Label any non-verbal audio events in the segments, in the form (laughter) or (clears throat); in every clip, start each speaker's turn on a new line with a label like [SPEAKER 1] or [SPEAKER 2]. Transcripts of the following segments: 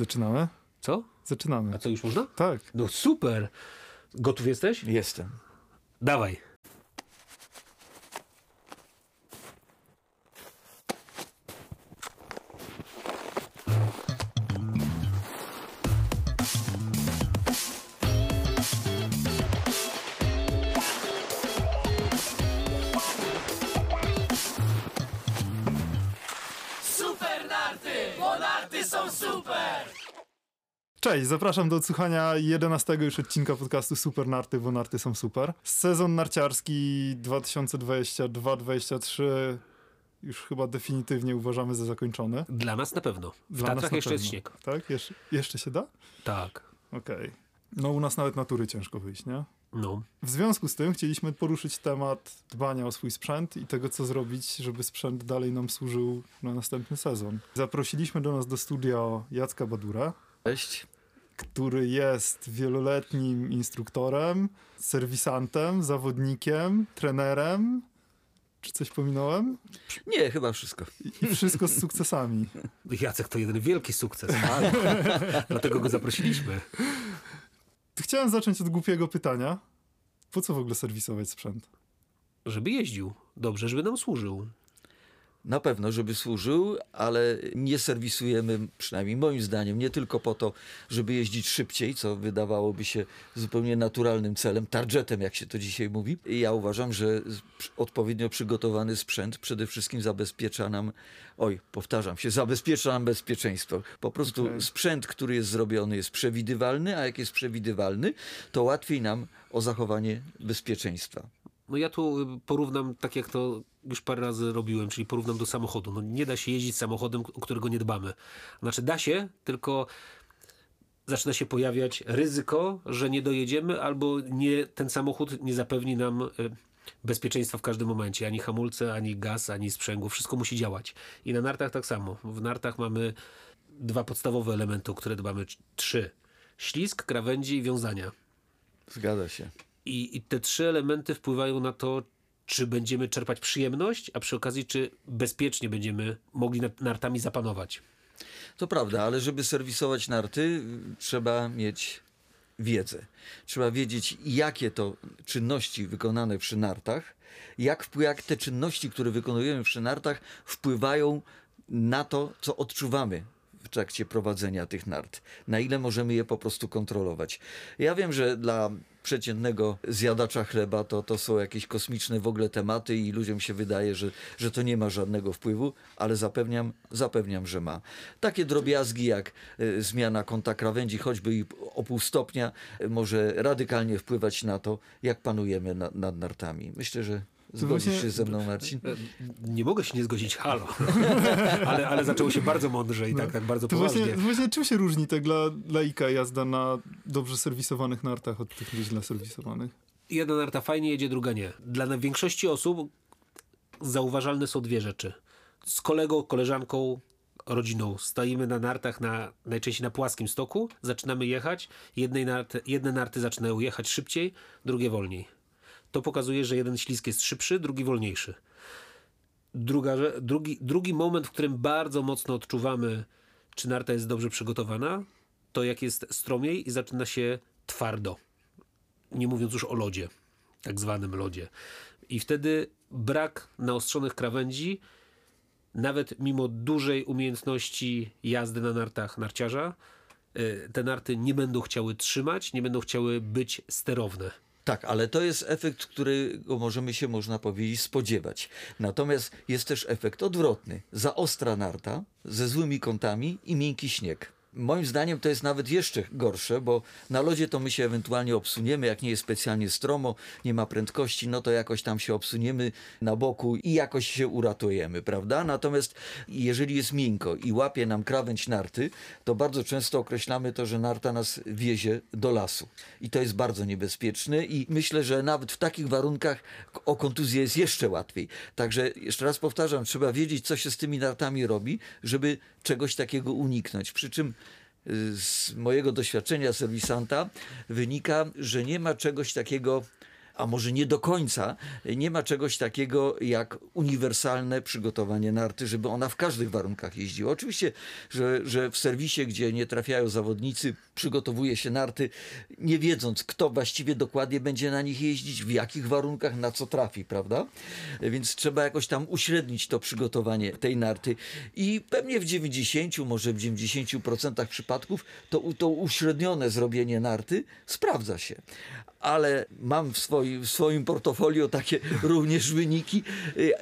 [SPEAKER 1] Zaczynamy?
[SPEAKER 2] Co?
[SPEAKER 1] Zaczynamy.
[SPEAKER 2] A co, już można?
[SPEAKER 1] Tak.
[SPEAKER 2] No super. Gotów jesteś?
[SPEAKER 3] Jestem.
[SPEAKER 2] Dawaj.
[SPEAKER 1] Zapraszam do odsłuchania 11 już odcinka podcastu Super Narty, bo narty są super. Sezon narciarski 2022-2023 już chyba definitywnie uważamy za zakończony.
[SPEAKER 2] Dla nas na pewno. W
[SPEAKER 1] Dla
[SPEAKER 2] Tatrach jeszcze jest
[SPEAKER 1] pewno.
[SPEAKER 2] śnieg.
[SPEAKER 1] Tak? Jeszcze, jeszcze się da?
[SPEAKER 2] Tak.
[SPEAKER 1] Okej. No u nas nawet natury ciężko wyjść, nie?
[SPEAKER 2] No.
[SPEAKER 1] W związku z tym chcieliśmy poruszyć temat dbania o swój sprzęt i tego, co zrobić, żeby sprzęt dalej nam służył na następny sezon. Zaprosiliśmy do nas do studia Jacka Badura,
[SPEAKER 3] Cześć.
[SPEAKER 1] Który jest wieloletnim instruktorem, serwisantem, zawodnikiem, trenerem. Czy coś pominąłem?
[SPEAKER 3] Nie, chyba wszystko.
[SPEAKER 1] I i wszystko z sukcesami. (laughs)
[SPEAKER 2] Jacek to jeden wielki sukces. (laughs) Dlatego go zaprosiliśmy.
[SPEAKER 1] Chciałem zacząć od głupiego pytania. Po co w ogóle serwisować sprzęt?
[SPEAKER 2] Żeby jeździł. Dobrze, żeby nam służył.
[SPEAKER 3] Na pewno, żeby służył, ale nie serwisujemy, przynajmniej moim zdaniem, nie tylko po to, żeby jeździć szybciej, co wydawałoby się zupełnie naturalnym celem, targetem, jak się to dzisiaj mówi. I ja uważam, że odpowiednio przygotowany sprzęt przede wszystkim zabezpiecza nam, oj, powtarzam się, zabezpiecza nam bezpieczeństwo. Po prostu
[SPEAKER 1] Okej.
[SPEAKER 3] sprzęt, który jest zrobiony, jest przewidywalny, a jak jest przewidywalny, to łatwiej nam o zachowanie bezpieczeństwa.
[SPEAKER 2] No ja tu y, porównam, tak jak to już parę razy robiłem, czyli porównam do samochodu. No nie da się jeździć samochodem, o którego nie dbamy. Znaczy da się, tylko zaczyna się pojawiać ryzyko, że nie dojedziemy albo nie, ten samochód nie zapewni nam y, bezpieczeństwa w każdym momencie. Ani hamulce, ani gaz, ani sprzęgło. Wszystko musi działać. I na nartach tak samo. W nartach mamy dwa podstawowe elementy, o które dbamy. Trz- Trzy. Ślizg, krawędzi i wiązania.
[SPEAKER 3] Zgadza się.
[SPEAKER 2] I, I te trzy elementy wpływają na to, czy będziemy czerpać przyjemność, a przy okazji, czy bezpiecznie będziemy mogli nad nartami zapanować.
[SPEAKER 3] To prawda, ale żeby serwisować narty, trzeba mieć wiedzę. Trzeba wiedzieć, jakie to czynności wykonane przy nartach, jak, jak te czynności, które wykonujemy przy nartach, wpływają na to, co odczuwamy w trakcie prowadzenia tych nart. Na ile możemy je po prostu kontrolować. Ja wiem, że dla przeciętnego zjadacza chleba to, to są jakieś kosmiczne w ogóle tematy i ludziom się wydaje, że, że to nie ma żadnego wpływu, ale zapewniam, zapewniam, że ma. Takie drobiazgi jak y, zmiana kąta krawędzi, choćby i o pół stopnia, y, może radykalnie wpływać na to, jak panujemy na, nad nartami. Myślę, że zgodzisz
[SPEAKER 1] właśnie-
[SPEAKER 3] się ze mną, Marcin.
[SPEAKER 2] E, Nie mogę się nie zgodzić, halo. (laughs) ale, ale zaczęło się bardzo mądrze i tak, tak bardzo
[SPEAKER 1] To
[SPEAKER 2] poważnie.
[SPEAKER 1] właśnie, właśnie czym się różni tak dla laika jazda na dobrze serwisowanych nartach od tych źle serwisowanych?
[SPEAKER 2] Jedna narta fajnie jedzie, druga nie. Dla większości osób zauważalne są dwie rzeczy. Z kolegą, koleżanką, rodziną stoimy na nartach na, najczęściej na płaskim stoku, zaczynamy jechać, jednej narty, jedne narty zaczynają jechać szybciej, drugie wolniej. To pokazuje, że jeden ślisk jest szybszy, drugi wolniejszy. Druga, drugi, drugi moment, w którym bardzo mocno odczuwamy, czy narta jest dobrze przygotowana, to jak jest stromiej i zaczyna się twardo nie mówiąc już o lodzie, tak zwanym lodzie. I wtedy brak naostrzonych krawędzi, nawet mimo dużej umiejętności jazdy na nartach narciarza, y, te narty nie będą chciały trzymać, nie będą chciały być sterowne.
[SPEAKER 3] Tak, ale to jest efekt, którego możemy się, można powiedzieć, spodziewać. Natomiast jest też efekt odwrotny. Za ostra narta, ze złymi kątami i miękki śnieg. Moim zdaniem to jest nawet jeszcze gorsze, bo na lodzie to my się ewentualnie obsuniemy, jak nie jest specjalnie stromo, nie ma prędkości, no to jakoś tam się obsuniemy na boku i jakoś się uratujemy, prawda? Natomiast jeżeli jest miękko i łapie nam krawędź narty, to bardzo często określamy to, że narta nas wiezie do lasu. I to jest bardzo niebezpieczne i myślę, że nawet w takich warunkach o kontuzję jest jeszcze łatwiej. Także jeszcze raz powtarzam, trzeba wiedzieć, co się z tymi nartami robi, żeby czegoś takiego uniknąć. Przy czym z mojego doświadczenia serwisanta wynika, że nie ma czegoś takiego a może nie do końca, nie ma czegoś takiego jak uniwersalne przygotowanie narty, żeby ona w każdych warunkach jeździła. Oczywiście, że, że w serwisie, gdzie nie trafiają zawodnicy, przygotowuje się narty, nie wiedząc, kto właściwie dokładnie będzie na nich jeździć, w jakich warunkach, na co trafi, prawda? Więc trzeba jakoś tam uśrednić to przygotowanie tej narty. I pewnie w 90, może w 90% przypadków to, to uśrednione zrobienie narty sprawdza się. Ale mam w swoim, w swoim portfolio takie (laughs) również wyniki,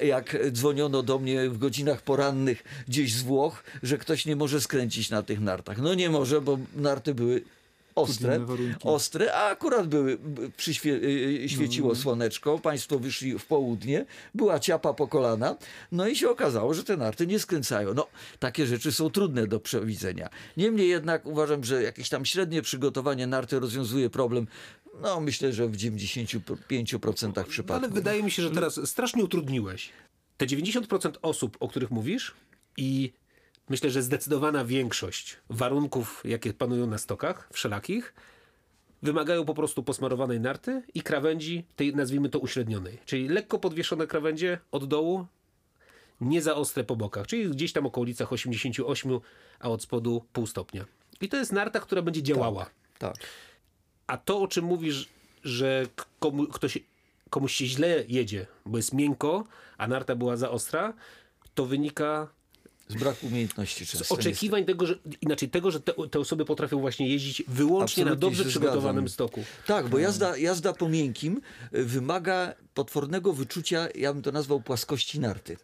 [SPEAKER 3] jak dzwoniono do mnie w godzinach porannych gdzieś z Włoch, że ktoś nie może skręcić na tych nartach. No nie może, bo narty były ostre, ostre, a akurat były, przyświe, y, świeciło
[SPEAKER 1] No.
[SPEAKER 3] słoneczko, państwo wyszli w południe, była ciapa po kolana, no i się okazało, że te narty nie skręcają. No, takie rzeczy są trudne do przewidzenia. Niemniej jednak uważam, że jakieś tam średnie przygotowanie narty rozwiązuje problem, no myślę, że w 95% przypadków.
[SPEAKER 2] Ale wydaje mi się, że teraz strasznie utrudniłeś. Te 90% osób, o których mówisz i myślę, że zdecydowana większość warunków, jakie panują na stokach wszelakich, wymagają po prostu posmarowanej narty i krawędzi, tej nazwijmy to uśrednionej. Czyli lekko podwieszone krawędzie od dołu, nie za ostre po bokach, czyli gdzieś tam okolicach 88, a od spodu pół stopnia. I to jest narta, która będzie działała.
[SPEAKER 3] Tak.
[SPEAKER 2] A to, o czym mówisz, że komu, ktoś, komuś się źle jedzie, bo jest miękko, a narta była za ostra, to wynika
[SPEAKER 3] Z braku umiejętności często.
[SPEAKER 2] z oczekiwań tego, że inaczej tego, że te, te osoby potrafią właśnie jeździć wyłącznie na
[SPEAKER 3] Absolutnie
[SPEAKER 2] dobrze
[SPEAKER 3] się
[SPEAKER 2] przygotowanym
[SPEAKER 3] zgadzam.
[SPEAKER 2] stoku.
[SPEAKER 3] Tak, bo jazda, jazda po miękkim y, wymaga potwornego wyczucia, ja bym to nazwał płaskości narty.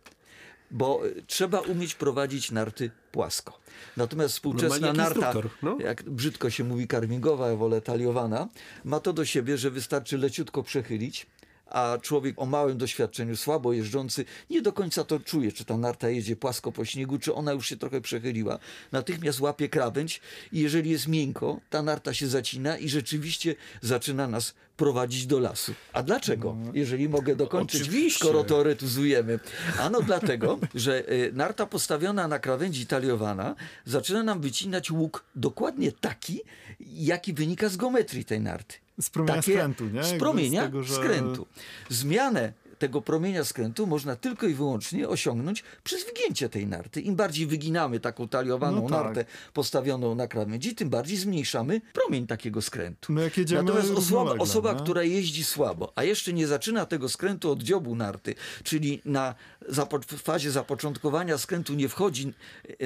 [SPEAKER 3] Bo y, trzeba umieć prowadzić narty płasko. Natomiast współczesna narta,
[SPEAKER 2] no.
[SPEAKER 3] jak brzydko się mówi karmingowa, ja wolę taliowana, ma to do siebie, że wystarczy leciutko przechylić, a człowiek o małym doświadczeniu, słabo jeżdżący, nie do końca to czuje, czy ta narta jedzie płasko po śniegu, czy ona już się trochę przechyliła. Natychmiast łapie krawędź i jeżeli jest miękko, ta narta się zacina i rzeczywiście zaczyna nas prowadzić do lasu. A dlaczego? Jeżeli mogę dokończyć,
[SPEAKER 2] Oczywiście.
[SPEAKER 3] skoro teoretyzujemy. Ano dlatego, (laughs) że y, narta postawiona na krawędzi taliowana zaczyna nam wycinać łuk dokładnie taki, jaki wynika z geometrii tej narty.
[SPEAKER 1] Z promienia skrętu, nie?
[SPEAKER 3] Z promienia
[SPEAKER 1] z tego, że-
[SPEAKER 3] skrętu. Zmianę tego promienia skrętu można tylko i wyłącznie osiągnąć przez wygięcie tej narty. Im bardziej wyginamy taką taliowaną
[SPEAKER 1] No tak.
[SPEAKER 3] nartę postawioną na krawędzi, tym bardziej zmniejszamy promień takiego skrętu.
[SPEAKER 1] No jak jedziemy
[SPEAKER 3] Natomiast osoba, osoba
[SPEAKER 1] nie?
[SPEAKER 3] która jeździ słabo, a jeszcze nie zaczyna tego skrętu od dziobu narty, czyli na zapo- fazie zapoczątkowania skrętu nie wchodzi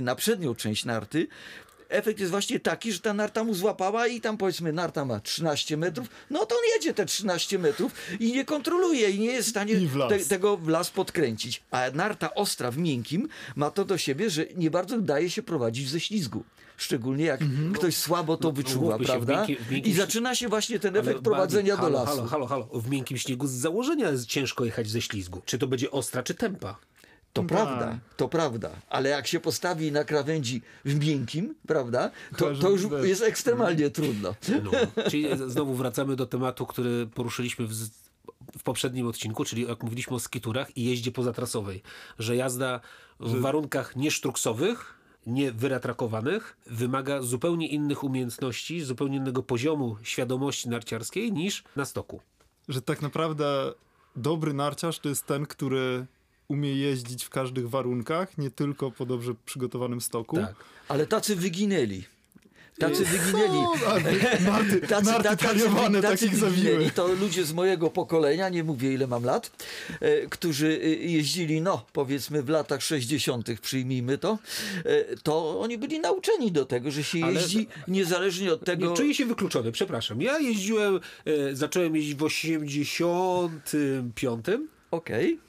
[SPEAKER 3] na przednią część narty, efekt jest właśnie taki, że ta narta mu złapała i tam powiedzmy narta ma 13 metrów, no to on jedzie te 13 metrów i nie kontroluje i nie jest w stanie
[SPEAKER 1] w
[SPEAKER 3] te, tego w las podkręcić. A narta ostra w miękkim ma to do siebie, że nie bardzo daje się prowadzić ze ślizgu. Szczególnie jak ktoś słabo to wyczuwa,
[SPEAKER 2] umówmy się, w
[SPEAKER 3] prawda?
[SPEAKER 2] miękkim- w miękkim
[SPEAKER 3] I zaczyna się właśnie ten
[SPEAKER 2] Ale
[SPEAKER 3] efekt prowadzenia
[SPEAKER 2] Bartek,
[SPEAKER 3] do
[SPEAKER 2] halo,
[SPEAKER 3] lasu.
[SPEAKER 2] Halo, halo, halo. W miękkim śniegu z założenia jest ciężko jechać ze ślizgu. Czy to będzie ostra, czy tempa?
[SPEAKER 3] To
[SPEAKER 1] Tak.
[SPEAKER 3] prawda, to prawda. Ale jak się postawi na krawędzi w miękkim, prawda, to, to już jest ekstremalnie trudno.
[SPEAKER 2] No. Czyli znowu wracamy do tematu, który poruszyliśmy w, w poprzednim odcinku, czyli jak mówiliśmy o skiturach i jeździe pozatrasowej. Że jazda w warunkach niesztruksowych, nie wyratrakowanych, wymaga zupełnie innych umiejętności, zupełnie innego poziomu świadomości narciarskiej niż na stoku.
[SPEAKER 1] że tak naprawdę dobry narciarz to jest ten, który umie jeździć w każdych warunkach, nie tylko po dobrze przygotowanym stoku.
[SPEAKER 2] Tak.
[SPEAKER 3] Ale tacy wyginęli. Tacy wyginęli.
[SPEAKER 1] Narty, (laughs)
[SPEAKER 3] Tacy,
[SPEAKER 1] narty
[SPEAKER 3] tacy, tacy wyginęli. To ludzie z mojego pokolenia, nie mówię ile mam lat, e, którzy e, jeździli, no powiedzmy w latach 60., przyjmijmy to, e, to oni byli nauczeni do tego, że się
[SPEAKER 2] Ale-
[SPEAKER 3] jeździ niezależnie od tego.
[SPEAKER 2] Nie czuję się wykluczony, przepraszam. Ja jeździłem, e, zacząłem jeździć w 85.
[SPEAKER 3] Okej.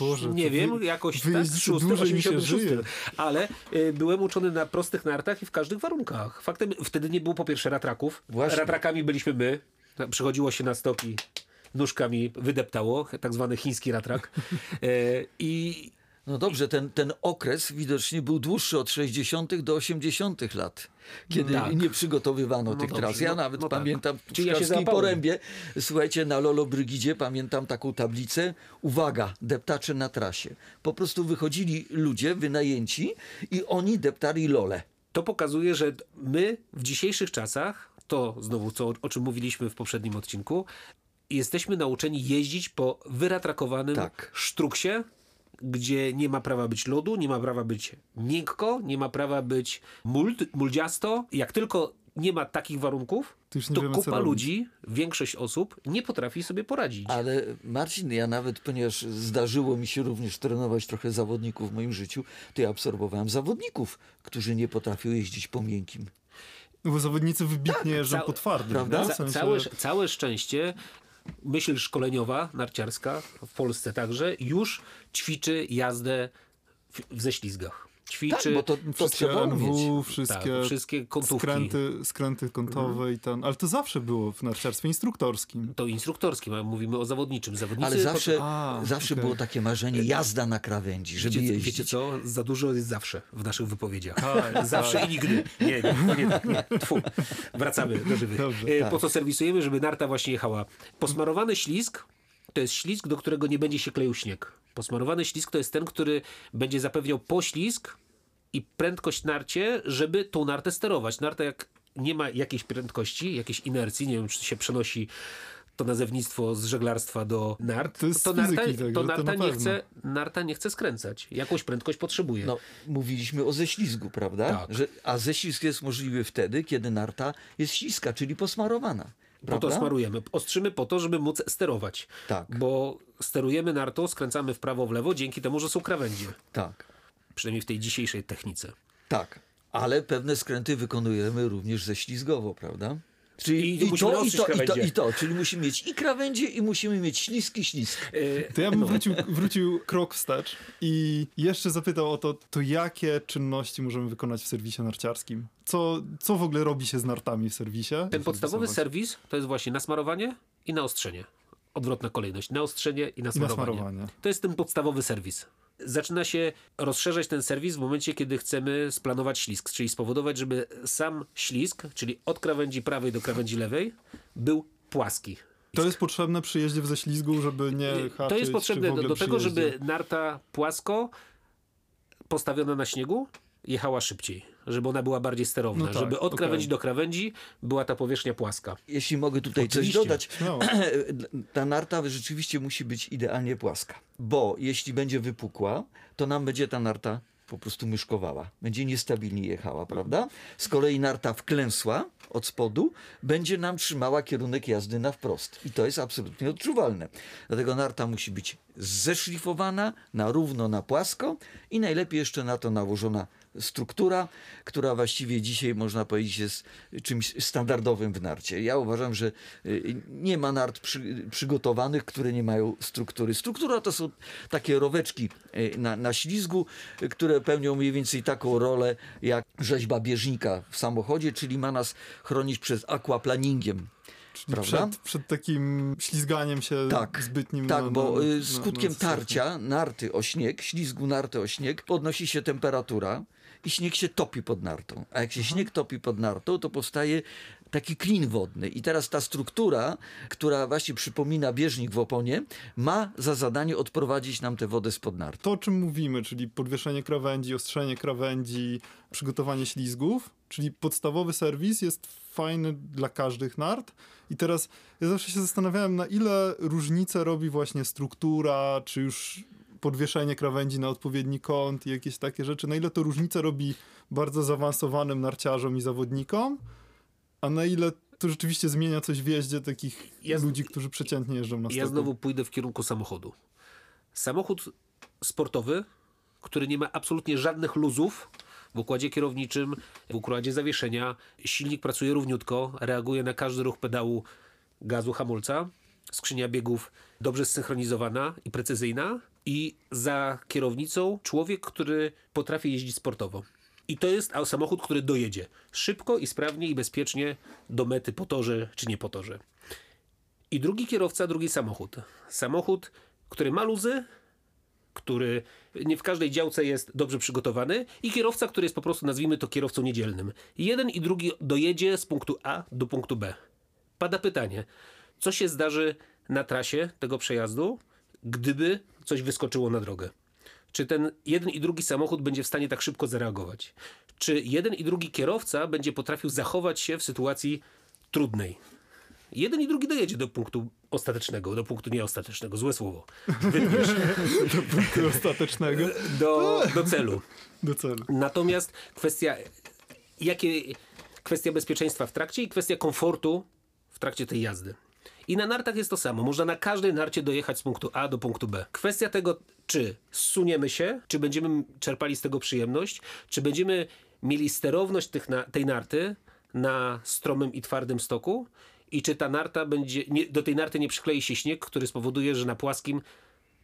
[SPEAKER 1] Boże,
[SPEAKER 2] nie wiem,
[SPEAKER 1] wy-
[SPEAKER 2] jakoś
[SPEAKER 1] wy
[SPEAKER 2] tak,
[SPEAKER 1] jeździcie
[SPEAKER 2] szóstym,
[SPEAKER 1] dłużej niż się
[SPEAKER 2] 86.
[SPEAKER 1] żyje.
[SPEAKER 2] Ale y, byłem uczony na prostych nartach i w każdych warunkach. Faktem, wtedy nie było po pierwsze ratraków.
[SPEAKER 3] Właśnie.
[SPEAKER 2] Ratrakami byliśmy my. Przychodziło się na stoki, nóżkami wydeptało, tak zwany chiński ratrak. (laughs) E, I
[SPEAKER 3] No dobrze, ten, ten okres widocznie był dłuższy od 60. do 80. lat, kiedy
[SPEAKER 2] Tak.
[SPEAKER 3] nie przygotowywano
[SPEAKER 2] No
[SPEAKER 3] tych
[SPEAKER 2] dobrze,
[SPEAKER 3] tras. Ja
[SPEAKER 2] no-
[SPEAKER 3] nawet
[SPEAKER 2] no tak.
[SPEAKER 3] pamiętam w
[SPEAKER 2] Czyli ja.
[SPEAKER 3] Porębie, słuchajcie, na Lolo Brygidzie pamiętam taką tablicę, uwaga, deptacze na trasie. Po prostu wychodzili ludzie wynajęci i oni deptali lole.
[SPEAKER 2] to pokazuje, że my w dzisiejszych czasach, to znowu co, o czym mówiliśmy w poprzednim odcinku, jesteśmy nauczeni jeździć po wyratrakowanym
[SPEAKER 3] Tak.
[SPEAKER 2] sztruksie, gdzie nie ma prawa być lodu, nie ma prawa być miękko, nie ma prawa być muld, muldziasto. Jak tylko nie ma takich warunków,
[SPEAKER 1] To wiemy,
[SPEAKER 2] kupa
[SPEAKER 1] robić.
[SPEAKER 2] ludzi, większość osób nie potrafi sobie poradzić.
[SPEAKER 3] Ale Marcin, ja nawet, ponieważ zdarzyło mi się również trenować trochę zawodników w moim życiu, to ja absorbowałem zawodników, którzy nie potrafią jeździć po miękkim.
[SPEAKER 1] No bo zawodnicy wybitnie jeżdżą
[SPEAKER 2] cał-
[SPEAKER 1] po twardym,
[SPEAKER 3] prawda?
[SPEAKER 2] Ca- całe, całe szczęście myśl szkoleniowa, narciarska, w Polsce także, już ćwiczy jazdę w, w ześlizgach. Ćwiczy
[SPEAKER 3] Tak, bo to, to
[SPEAKER 1] Wszystkie
[SPEAKER 3] trzeba
[SPEAKER 1] NW, wszystkie,
[SPEAKER 2] tak, wszystkie kątówki.
[SPEAKER 1] skręty, skręty kątowe i ten. Ale to zawsze było w narciarstwie instruktorskim.
[SPEAKER 2] To instruktorskim, a mówimy o zawodniczym. Zawodnicy
[SPEAKER 3] Ale zawsze,
[SPEAKER 1] A,
[SPEAKER 3] zawsze
[SPEAKER 1] okej.
[SPEAKER 3] było takie marzenie, jazda na krawędzi, żeby
[SPEAKER 2] Wiecie,
[SPEAKER 3] jeździć.
[SPEAKER 2] wiecie co? Za dużo jest zawsze w naszych wypowiedziach.
[SPEAKER 1] Tak, (laughs)
[SPEAKER 2] zawsze
[SPEAKER 1] tak.
[SPEAKER 2] i nigdy. Nie, nie, nie, tak, nie. Tfu. Wracamy do żywych.
[SPEAKER 1] Dobrze,
[SPEAKER 2] E,
[SPEAKER 3] tak.
[SPEAKER 2] Po co serwisujemy, żeby narta właśnie jechała? Posmarowany ślizg to jest ślizg, do którego nie będzie się kleił śnieg. Posmarowany ślizg to jest ten, który będzie zapewniał poślizg i prędkość narcie, żeby tą nartę sterować. Narta jak nie ma jakiejś prędkości, jakiejś inercji, nie wiem czy się przenosi to nazewnictwo z żeglarstwa do nart,
[SPEAKER 1] To z
[SPEAKER 2] narta,
[SPEAKER 1] fizyki, także
[SPEAKER 2] to
[SPEAKER 1] to
[SPEAKER 2] narta
[SPEAKER 1] na
[SPEAKER 2] nie chce narta nie chce skręcać. Jakąś prędkość potrzebuje.
[SPEAKER 3] No, mówiliśmy o ześlizgu, prawda?
[SPEAKER 2] Tak.
[SPEAKER 3] Że, a ześlizg jest możliwy wtedy, kiedy narta jest śliska, czyli posmarowana.
[SPEAKER 2] Po
[SPEAKER 3] Prawda?
[SPEAKER 2] to smarujemy. Ostrzymy po to, żeby móc sterować.
[SPEAKER 3] Tak.
[SPEAKER 2] Bo sterujemy nartą, skręcamy w prawo, w lewo, dzięki temu, że są krawędzie.
[SPEAKER 3] Tak,
[SPEAKER 2] Przynajmniej w tej dzisiejszej technice.
[SPEAKER 3] tak. Ale pewne skręty wykonujemy również ześlizgowo, prawda? Czyli
[SPEAKER 2] I
[SPEAKER 3] i,
[SPEAKER 2] musimy
[SPEAKER 3] to, i, to, i to, i to. Czyli musimy mieć i krawędzie, i musimy mieć śliski ślisk.
[SPEAKER 2] E,
[SPEAKER 1] To ja bym wrócił, wrócił krok wstecz i jeszcze zapytał o to, to jakie czynności możemy wykonać w serwisie narciarskim? Co, co w ogóle robi się z nartami w serwisie?
[SPEAKER 2] Ten podstawowy serwis to jest właśnie nasmarowanie i naostrzenie. Odwrotna kolejność. Naostrzenie i
[SPEAKER 1] I
[SPEAKER 2] nasmarowanie.
[SPEAKER 1] nasmarowanie.
[SPEAKER 2] To jest ten podstawowy serwis. Zaczyna się rozszerzać ten serwis w momencie, kiedy chcemy splanować ślizg, czyli spowodować, żeby sam ślizg, czyli od krawędzi prawej do krawędzi lewej, był płaski.
[SPEAKER 1] To jest potrzebne przy jeździe w ześlizgu, żeby nie haczyć,
[SPEAKER 2] To jest potrzebne do, do tego, żeby narta płasko postawiona na śniegu jechała szybciej, żeby ona była bardziej sterowna,
[SPEAKER 1] No tak,
[SPEAKER 2] żeby od krawędzi do krawędzi była ta powierzchnia płaska.
[SPEAKER 3] Jeśli mogę tutaj
[SPEAKER 2] Oczywiście.
[SPEAKER 3] coś dodać,
[SPEAKER 1] Śmiało. (clears throat)
[SPEAKER 3] ta narta rzeczywiście musi być idealnie płaska. Bo jeśli będzie wypukła, to nam będzie ta narta po prostu myszkowała. Będzie niestabilnie jechała, prawda? Z kolei narta wklęsła od spodu, będzie nam trzymała kierunek jazdy na wprost. I to jest absolutnie odczuwalne. Dlatego narta musi być zeszlifowana na równo, na płasko i najlepiej jeszcze na to nałożona struktura, która właściwie dzisiaj można powiedzieć jest czymś standardowym w narcie. Ja uważam, że y, nie ma nart przy, przygotowanych, które nie mają struktury. Struktura to są takie roweczki y, na, na ślizgu, które pełnią mniej więcej taką rolę jak rzeźba bieżnika w samochodzie, czyli ma nas chronić przed aquaplaningiem.
[SPEAKER 1] Przed, przed takim ślizganiem się
[SPEAKER 3] Tak,
[SPEAKER 1] zbytnim.
[SPEAKER 3] tak,
[SPEAKER 1] na-
[SPEAKER 3] bo
[SPEAKER 1] na-
[SPEAKER 3] y,
[SPEAKER 1] na-
[SPEAKER 3] skutkiem
[SPEAKER 1] na-
[SPEAKER 3] tarcia narty o śnieg, ślizgu narty o śnieg, podnosi się temperatura i śnieg się topi pod nartą. A jak się śnieg topi pod nartą, to powstaje taki klin wodny. I teraz ta struktura, która właśnie przypomina bieżnik w oponie, ma za zadanie odprowadzić nam tę wodę spod narty.
[SPEAKER 1] To, o czym mówimy, czyli podwieszenie krawędzi, ostrzenie krawędzi, przygotowanie ślizgów, czyli podstawowy serwis jest fajny dla każdych nart. I teraz ja zawsze się zastanawiałem, na ile różnicę robi właśnie struktura, czy już podwieszenie krawędzi na odpowiedni kąt i jakieś takie rzeczy, na ile to różnicę robi bardzo zaawansowanym narciarzom i zawodnikom, a na ile to rzeczywiście zmienia coś w jeździe takich
[SPEAKER 2] Ja
[SPEAKER 1] ludzi, którzy przeciętnie jeżdżą na
[SPEAKER 2] Ja
[SPEAKER 1] stoku.
[SPEAKER 2] znowu pójdę w kierunku samochodu. Samochód sportowy, który nie ma absolutnie żadnych luzów w układzie kierowniczym, w układzie zawieszenia. Silnik pracuje równiutko, reaguje na każdy ruch pedału gazu, hamulca. Skrzynia biegów dobrze zsynchronizowana i precyzyjna. I za kierownicą człowiek, który potrafi jeździć sportowo. I to jest samochód, który dojedzie szybko i sprawnie i bezpiecznie do mety po torze czy nie po torze. I drugi kierowca, drugi samochód. Samochód, który ma luzy, który nie w każdej działce jest dobrze przygotowany i kierowca, który jest po prostu, nazwijmy to kierowcą niedzielnym. Jeden i drugi dojedzie z punktu A do punktu B. Pada pytanie, co się zdarzy na trasie tego przejazdu, gdyby coś wyskoczyło na drogę? Czy ten jeden i drugi samochód będzie w stanie tak szybko zareagować? Czy jeden i drugi kierowca będzie potrafił zachować się w sytuacji trudnej? Jeden i drugi dojedzie do punktu ostatecznego, do punktu nieostatecznego, złe słowo, wytniesz (laughs)
[SPEAKER 1] do punktu ostatecznego,
[SPEAKER 2] do, do celu.
[SPEAKER 1] do celu.
[SPEAKER 2] Natomiast kwestia, jakie, kwestia bezpieczeństwa w trakcie i kwestia komfortu w trakcie tej jazdy. I na nartach jest to samo. Można na każdej narcie dojechać z punktu A do punktu B. Kwestia tego, czy zsuniemy się, czy będziemy czerpali z tego przyjemność, czy będziemy mieli sterowność tych na, tej narty na stromym i twardym stoku i czy ta narta będzie, nie, do tej narty nie przyklei się śnieg, który spowoduje, że na płaskim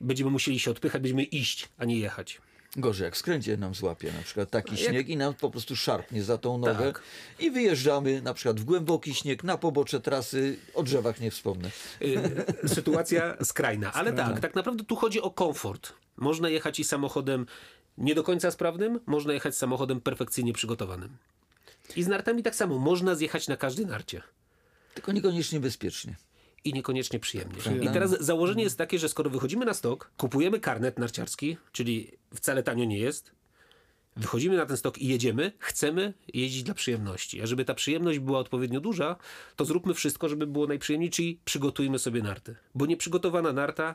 [SPEAKER 2] będziemy musieli się odpychać, będziemy iść, a nie jechać.
[SPEAKER 3] Gorzej, jak skręcie nam złapie na przykład taki
[SPEAKER 2] jak-
[SPEAKER 3] śnieg i nam po prostu szarpnie za tą nogę
[SPEAKER 2] Tak.
[SPEAKER 3] i wyjeżdżamy na przykład w głęboki śnieg, na pobocze trasy, o drzewach nie wspomnę.
[SPEAKER 2] y, sytuacja skrajna. Ale tak, tak naprawdę tu chodzi o komfort. Można jechać i samochodem nie do końca sprawnym, można jechać samochodem perfekcyjnie przygotowanym. I z nartami tak samo. Można zjechać na każdej narcie.
[SPEAKER 3] Tylko niekoniecznie bezpiecznie.
[SPEAKER 2] I niekoniecznie przyjemnie. I teraz założenie jest takie, że skoro wychodzimy na stok, kupujemy karnet narciarski, czyli wcale tanio nie jest, wychodzimy na ten stok i jedziemy, chcemy jeździć dla przyjemności. A żeby ta przyjemność była odpowiednio duża, to zróbmy wszystko, żeby było najprzyjemniej, czyli przygotujmy sobie narty. Bo nieprzygotowana narta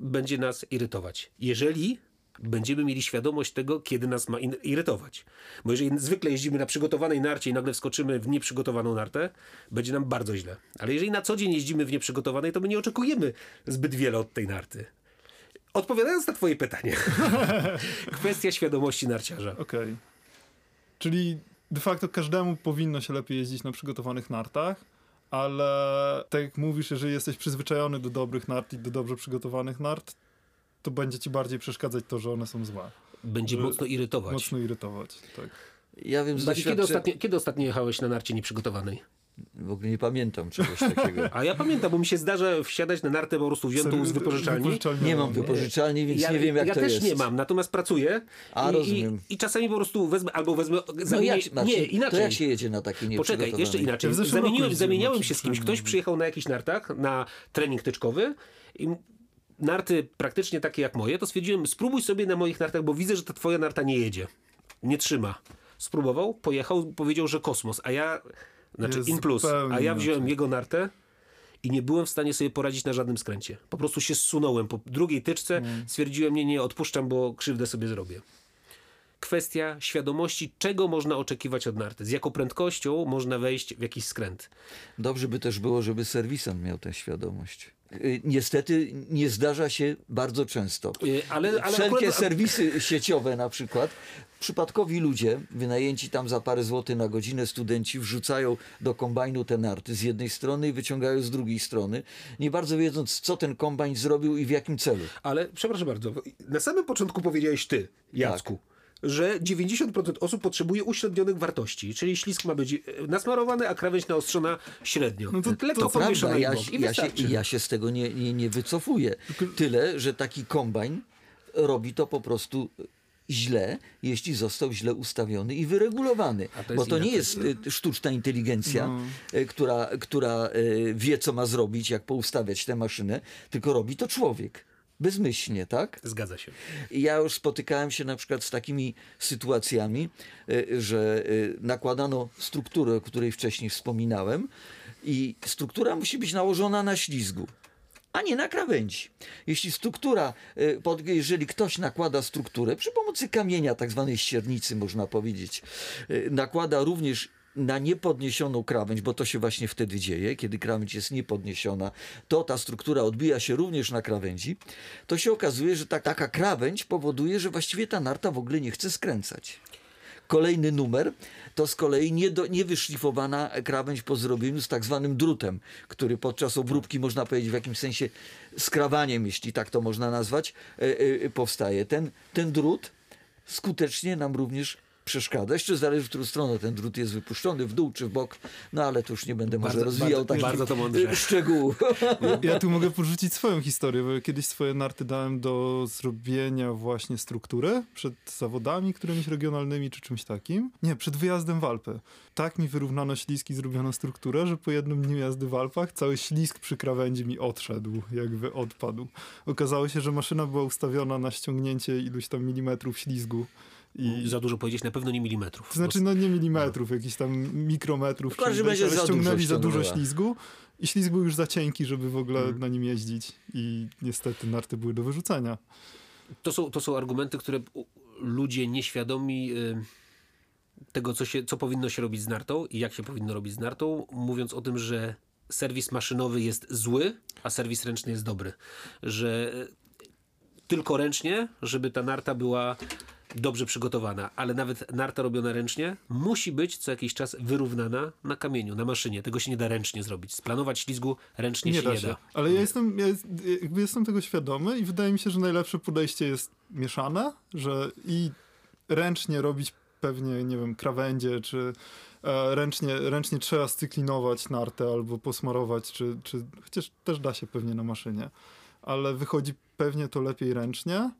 [SPEAKER 2] będzie nas irytować. Jeżeli będziemy mieli świadomość tego, kiedy nas ma irytować. Bo jeżeli zwykle jeździmy na przygotowanej narcie i nagle wskoczymy w nieprzygotowaną nartę, będzie nam bardzo źle. Ale jeżeli na co dzień jeździmy w nieprzygotowanej, to my nie oczekujemy zbyt wiele od tej narty. Odpowiadając na twoje pytanie. (laughs) Kwestia świadomości narciarza.
[SPEAKER 1] Okej. Czyli de facto każdemu powinno się lepiej jeździć na przygotowanych nartach, ale tak jak mówisz, jeżeli jesteś przyzwyczajony do dobrych nart i do dobrze przygotowanych nart, to będzie ci bardziej przeszkadzać to, że one są złe.
[SPEAKER 2] Będzie
[SPEAKER 1] Że-
[SPEAKER 2] mocno irytować.
[SPEAKER 1] Mocno irytować, tak.
[SPEAKER 3] Ja wiem z
[SPEAKER 2] Basi, kiedy, ostatnio, kiedy ostatnio jechałeś na narcie nieprzygotowanej?
[SPEAKER 3] w ogóle nie pamiętam czegoś takiego. (laughs)
[SPEAKER 2] A ja pamiętam, bo mi się zdarza wsiadać na nartę po prostu wziętą z wypożyczalni.
[SPEAKER 3] Nie mam wypożyczalni, więc
[SPEAKER 2] ja,
[SPEAKER 3] nie wiem jak
[SPEAKER 2] ja
[SPEAKER 3] to
[SPEAKER 2] też
[SPEAKER 3] jest.
[SPEAKER 2] nie mam, natomiast pracuję.
[SPEAKER 3] A,
[SPEAKER 2] i,
[SPEAKER 3] rozumiem.
[SPEAKER 2] I, I czasami po prostu wezmę, albo wezmę.
[SPEAKER 3] No
[SPEAKER 2] Zamienię,
[SPEAKER 3] jak, Marcin,
[SPEAKER 2] nie,
[SPEAKER 3] to
[SPEAKER 2] inaczej.
[SPEAKER 3] jak się jedzie na taki
[SPEAKER 2] Poczekaj, jeszcze inaczej.
[SPEAKER 1] Ja
[SPEAKER 2] Zamieniłem, zamieniałem się z kimś. Ktoś przyjechał na jakichś nartach, na trening tyczkowy i narty praktycznie takie jak moje, to stwierdziłem, spróbuj sobie na moich nartach, bo widzę, że ta twoja narta nie jedzie. Nie trzyma. Spróbował, pojechał, powiedział, że kosmos, a ja, znaczy
[SPEAKER 1] Jest
[SPEAKER 2] in plus, a ja wziąłem jego nartę i nie byłem w stanie sobie poradzić na żadnym skręcie. Po prostu się zsunąłem. Po drugiej tyczce
[SPEAKER 1] Mm.
[SPEAKER 2] stwierdziłem, nie, nie, odpuszczam, bo krzywdę sobie zrobię. Kwestia świadomości, czego można oczekiwać od narty. Z jaką prędkością można wejść w jakiś skręt.
[SPEAKER 3] Dobrze by też było, żeby serwisant miał tę świadomość. Y, Niestety nie zdarza się bardzo często.
[SPEAKER 2] Y, Ale, ale
[SPEAKER 3] Wszelkie
[SPEAKER 2] akurat,
[SPEAKER 3] serwisy sieciowe na przykład, przypadkowi ludzie, wynajęci tam za parę złotych na godzinę studenci, wrzucają do kombajnu te narty z jednej strony i wyciągają z drugiej strony, nie bardzo wiedząc, co ten kombajn zrobił i w jakim celu.
[SPEAKER 2] ale przepraszam bardzo, na samym początku powiedziałeś ty, Jacku, że 90% osób potrzebuje uśrednionych wartości, czyli ślisk ma być e, nasmarowany, a krawędź naostrzona średnio.
[SPEAKER 1] No to-
[SPEAKER 2] Lekko
[SPEAKER 1] to
[SPEAKER 3] prawda,
[SPEAKER 2] i
[SPEAKER 3] ja, ja, się, ja się z tego nie, nie, nie wycofuję. Tyle, że taki kombajn robi to po prostu źle, jeśli został źle ustawiony i wyregulowany.
[SPEAKER 2] To
[SPEAKER 3] Bo to nie jest y, sztuczna inteligencja,
[SPEAKER 1] No.
[SPEAKER 3] y, która, która wie, co ma zrobić, jak poustawiać tę maszynę, tylko robi to człowiek. Bezmyślnie, tak?
[SPEAKER 2] Zgadza się.
[SPEAKER 3] Ja już spotykałem się na przykład z takimi sytuacjami, y, że y, nakładano strukturę, o której wcześniej wspominałem, i struktura musi być nałożona na ślizgu. A nie na krawędzi. Jeśli struktura, pod- jeżeli ktoś nakłada strukturę przy pomocy kamienia, tak zwanej ściernicy, można powiedzieć, nakłada również na niepodniesioną krawędź, bo to się właśnie wtedy dzieje, kiedy krawędź jest niepodniesiona, to ta struktura odbija się również na krawędzi, to się okazuje, że ta, taka krawędź powoduje, że właściwie ta narta w ogóle nie chce skręcać. Kolejny numer to z kolei niedo, niewyszlifowana krawędź po zrobieniu z tak zwanym drutem, który podczas obróbki, można powiedzieć, w jakimś sensie skrawaniem, jeśli tak to można nazwać, e, e, powstaje. Ten, ten drut skutecznie nam również przeszkadza. Jeszcze zależy, w którą stronę ten drut jest wypuszczony, w dół czy w bok, no ale to już nie będę może
[SPEAKER 2] Bardzo-
[SPEAKER 3] rozwijał
[SPEAKER 2] bardzo-
[SPEAKER 3] takich
[SPEAKER 2] bardzo
[SPEAKER 3] e, szczegółów. (laughs)
[SPEAKER 1] Ja tu mogę (laughs) porzucić swoją historię, bo kiedyś swoje narty dałem do zrobienia właśnie struktury przed zawodami którymiś regionalnymi czy czymś takim. Nie, przed wyjazdem w Alpy. Tak mi wyrównano śliski, zrobiono strukturę, że po jednym dniu jazdy w Alpach cały ślisk przy krawędzi mi odszedł, jakby odpadł. Okazało się, że maszyna była ustawiona na ściągnięcie iluś tam milimetrów ślizgu I
[SPEAKER 2] Za dużo powiedzieć, na pewno nie milimetrów.
[SPEAKER 1] to znaczy, no nie milimetrów, jakichś tam mikrometrów,
[SPEAKER 3] W każdym razie za dużo
[SPEAKER 1] ściągnęli za dużo ślizgu i ślizg był już za cienki, żeby w ogóle
[SPEAKER 2] Mhm.
[SPEAKER 1] na nim jeździć i niestety narty były do wyrzucenia.
[SPEAKER 2] To są, to są argumenty, które ludzie nieświadomi y, tego, co, się, co powinno się robić z nartą i jak się powinno robić z nartą, mówiąc o tym, że serwis maszynowy jest zły, a serwis ręczny jest dobry. Że y, tylko ręcznie, żeby ta narta była dobrze przygotowana, ale nawet narta robiona ręcznie musi być co jakiś czas wyrównana na kamieniu, na maszynie. Tego się nie da ręcznie zrobić. Splanować ślizgu ręcznie się nie da.
[SPEAKER 1] Ale ja jestem, ja jest, jakby jestem tego świadomy i wydaje mi się, że najlepsze podejście jest mieszane, że i ręcznie robić pewnie, nie wiem, krawędzie, czy e, ręcznie, ręcznie trzeba styklinować nartę albo posmarować, czy, czy chociaż też da się pewnie na maszynie, ale wychodzi pewnie to lepiej ręcznie.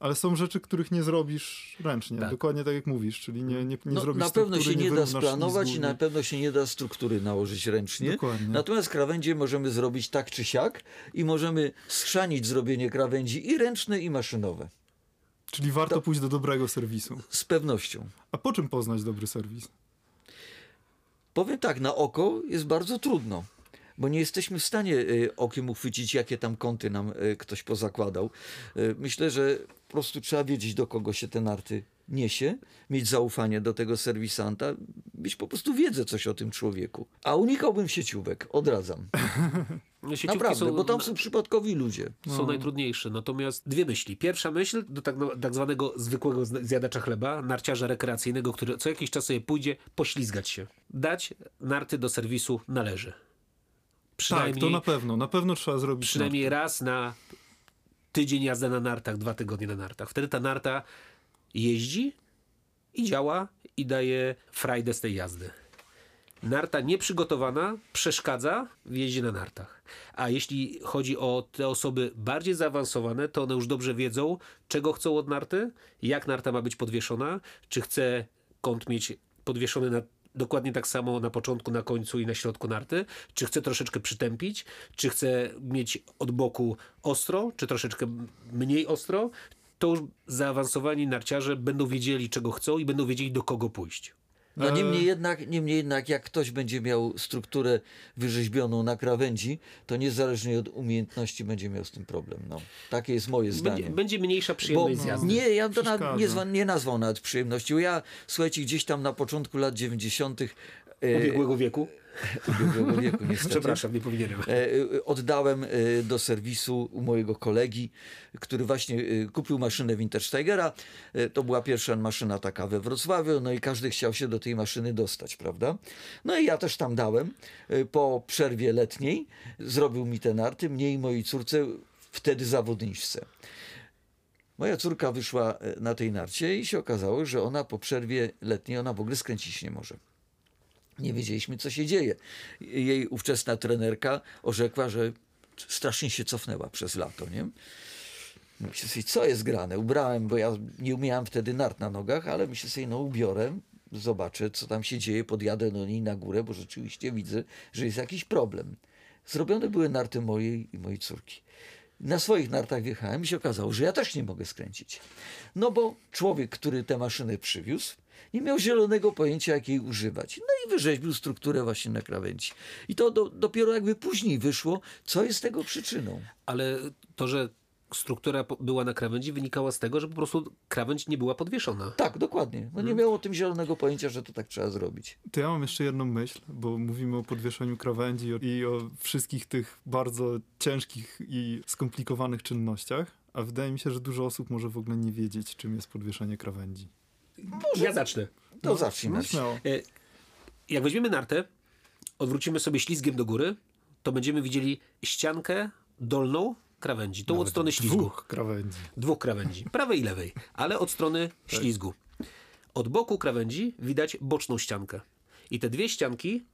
[SPEAKER 1] Ale są rzeczy, których nie zrobisz ręcznie.
[SPEAKER 2] Tak.
[SPEAKER 1] Dokładnie tak jak mówisz, czyli nie, nie, nie
[SPEAKER 3] No,
[SPEAKER 1] zrobisz
[SPEAKER 3] na pewno się
[SPEAKER 1] struktury,
[SPEAKER 3] nie da splanować i na
[SPEAKER 1] nie-
[SPEAKER 3] pewno się nie da struktury nałożyć ręcznie.
[SPEAKER 1] Dokładnie.
[SPEAKER 3] Natomiast krawędzie możemy zrobić tak czy siak i możemy schrzanić zrobienie krawędzi i ręczne i maszynowe.
[SPEAKER 1] Czyli warto pójść do dobrego serwisu.
[SPEAKER 3] Z pewnością.
[SPEAKER 1] A po czym poznać dobry serwis?
[SPEAKER 3] Powiem tak, na oko jest bardzo trudno, bo nie jesteśmy w stanie y, okiem uchwycić, jakie tam kąty nam y, ktoś pozakładał. Y, Myślę, że po prostu trzeba wiedzieć, do kogo się te narty niesie, mieć zaufanie do tego serwisanta, mieć po prostu wiedzę coś o tym człowieku. A unikałbym sieciówek, odradzam. (laughs)
[SPEAKER 2] Sieciówki
[SPEAKER 3] Naprawdę,
[SPEAKER 2] są-
[SPEAKER 3] bo tam są przypadkowi ludzie.
[SPEAKER 2] są najtrudniejsze. Natomiast dwie myśli. Pierwsza myśl do tak, tak zwanego zwykłego zjadacza chleba, narciarza rekreacyjnego, który co jakiś czas sobie pójdzie poślizgać się. Dać narty do serwisu należy.
[SPEAKER 1] Tak,
[SPEAKER 2] Przynajmniej,
[SPEAKER 1] to na pewno. Na pewno trzeba zrobić.
[SPEAKER 2] przynajmniej raz na tydzień jazda na nartach, dwa tygodnie na nartach. Wtedy ta narta jeździ i działa i daje frajdę z tej jazdy. Narta nieprzygotowana przeszkadza w jeździe na nartach. A jeśli chodzi o te osoby bardziej zaawansowane, to one już dobrze wiedzą, czego chcą od narty, jak narta ma być podwieszona, czy chce kąt mieć podwieszony na, dokładnie tak samo na początku, na końcu i na środku narty, czy chce troszeczkę przytępić, czy chce mieć od boku ostro, czy troszeczkę mniej ostro. To już zaawansowani narciarze będą wiedzieli, czego chcą i będą wiedzieli, do kogo pójść.
[SPEAKER 3] No niemniej jednak, niemniej jednak, jak ktoś będzie miał strukturę wyrzeźbioną na krawędzi, to niezależnie od umiejętności będzie miał z tym problem. No, takie jest moje zdanie.
[SPEAKER 2] Będzie, będzie mniejsza
[SPEAKER 3] Bo
[SPEAKER 2] przyjemność z jazdy.
[SPEAKER 3] nie, ja to na, nie, zwa, nie nazwał nawet przyjemnością. Ja, słuchajcie, gdzieś tam na początku lat 90. E,
[SPEAKER 2] ubiegłego wieku. (laughs)
[SPEAKER 3] ubiegłego wieku niestety.
[SPEAKER 2] Przepraszam, nie powinienem.
[SPEAKER 3] E, e, oddałem e, do serwisu u mojego kolegi, który właśnie kupił maszynę Wintersteigera. To była pierwsza maszyna taka we Wrocławiu, no i każdy chciał się do tej maszyny dostać, prawda? No i ja też tam dałem. Po przerwie letniej zrobił mi te narty, mnie i mojej córce, wtedy zawodniczce. Moja córka wyszła na tej narcie i się okazało, że ona po przerwie letniej, ona w ogóle skręcić nie może. Nie wiedzieliśmy, co się dzieje. Jej ówczesna trenerka orzekła, że strasznie się cofnęła przez lato, nie? Myślę sobie, co jest grane? Ubrałem, bo ja nie umiałem wtedy nart na nogach, ale myślę sobie, no ubiorę, zobaczę, co tam się dzieje, podjadę do niej na górę, bo rzeczywiście widzę, że jest jakiś problem. Zrobione były narty mojej i mojej córki. Na swoich nartach wjechałem i się okazało, że ja też nie mogę skręcić. No bo człowiek, który tę maszynę przywiózł, nie miał zielonego pojęcia, jak jej używać. No i wyrzeźbił strukturę właśnie na krawędzi. I to do, dopiero jakby później wyszło, co jest tego przyczyną.
[SPEAKER 2] Ale to, że struktura była na krawędzi, wynikało z tego, że po prostu krawędź nie była podwieszona.
[SPEAKER 3] Tak, dokładnie. No nie miał o tym zielonego pojęcia, że to tak trzeba zrobić.
[SPEAKER 1] To ja mam jeszcze jedną myśl, bo mówimy o podwieszeniu krawędzi i o- i o wszystkich tych bardzo ciężkich i skomplikowanych czynnościach, a wydaje mi się, że dużo osób może w ogóle nie wiedzieć, czym jest podwieszenie krawędzi.
[SPEAKER 2] Ja zacznę.
[SPEAKER 3] To zacznij
[SPEAKER 1] No
[SPEAKER 3] Marcin.
[SPEAKER 1] śmiało.
[SPEAKER 2] E, Jak weźmiemy nartę, odwrócimy sobie ślizgiem do góry, to będziemy widzieli ściankę dolną krawędzi, tą od strony ślizgu.
[SPEAKER 1] Dwóch krawędzi.
[SPEAKER 2] Dwóch krawędzi, prawej i lewej, ale od strony ślizgu. Od boku krawędzi widać boczną ściankę. I te dwie ścianki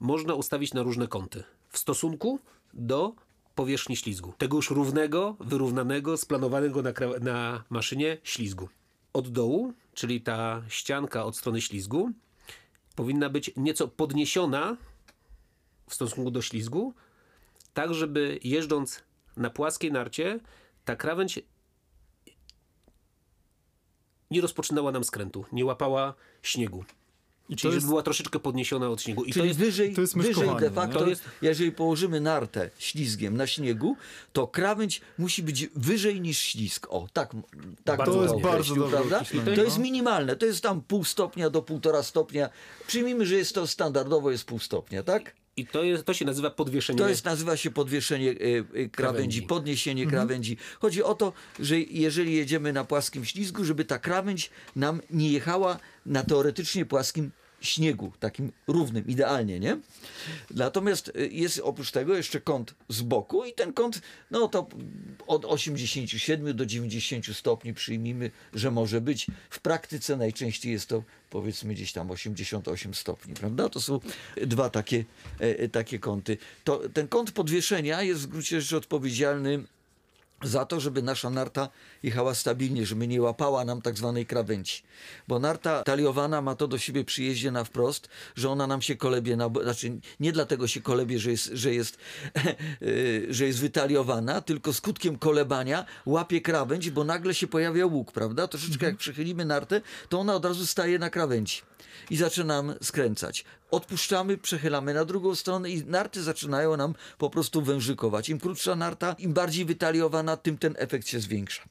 [SPEAKER 2] można ustawić na różne kąty w stosunku do powierzchni ślizgu. Tego już równego, wyrównanego, splanowanego na, na maszynie ślizgu. Od dołu, czyli ta ścianka od strony ślizgu, powinna być nieco podniesiona w stosunku do ślizgu, tak żeby jeżdżąc na płaskiej narcie, ta krawędź nie rozpoczynała nam skrętu, nie łapała śniegu.
[SPEAKER 1] I
[SPEAKER 2] Czyli
[SPEAKER 1] to jest,
[SPEAKER 2] żeby była troszeczkę podniesiona od śniegu. I
[SPEAKER 3] Czyli
[SPEAKER 2] to jest,
[SPEAKER 3] wyżej,
[SPEAKER 1] to jest
[SPEAKER 3] wyżej de facto?
[SPEAKER 2] To jest-
[SPEAKER 3] jeżeli położymy nartę ślizgiem na śniegu, to krawędź musi być wyżej niż ślizg. O, tak, tak
[SPEAKER 2] Bardzo
[SPEAKER 3] bym
[SPEAKER 2] jest
[SPEAKER 3] to
[SPEAKER 1] bardzo
[SPEAKER 3] prawda? To
[SPEAKER 1] no.
[SPEAKER 3] jest minimalne, to jest tam pół stopnia do półtora stopnia. Przyjmijmy, że jest to standardowo jest pół stopnia, tak?
[SPEAKER 2] I to, jest, to się nazywa podwieszenie.
[SPEAKER 3] To jest, nazywa się podwieszenie e, e, krawędzi,
[SPEAKER 2] Krawędzi.
[SPEAKER 3] podniesienie krawędzi. Chodzi o to, że jeżeli jedziemy na płaskim ślizgu, żeby ta krawędź nam nie jechała na teoretycznie płaskim śniegu, takim równym, idealnie, nie? Natomiast e, jest oprócz tego jeszcze kąt z boku i ten kąt, no to od 87 do 90 stopni przyjmijmy, że może być. W praktyce najczęściej jest to powiedzmy gdzieś tam 88 stopni, prawda? To są dwa takie, e, takie kąty. To, ten kąt podwieszenia jest w gruncie rzeczy odpowiedzialny za to, żeby nasza narta jechała stabilnie, żeby nie łapała nam tak zwanej krawędzi. Bo narta taliowana ma to do siebie przy jeździe na wprost, że ona nam się kolebie, na, znaczy nie dlatego się kolebie, że jest, że jest, yy, (laughs) że jest wytaliowana, tylko skutkiem kolebania łapie krawędź, bo nagle się pojawia łuk, prawda? Troszeczkę jak przychylimy nartę, to ona od razu staje na krawędzi i zaczynam skręcać. Odpuszczamy, przechylamy na drugą stronę i narty zaczynają nam po prostu wężykować. Im krótsza narta, im bardziej wytaliowana, tym ten efekt się zwiększa.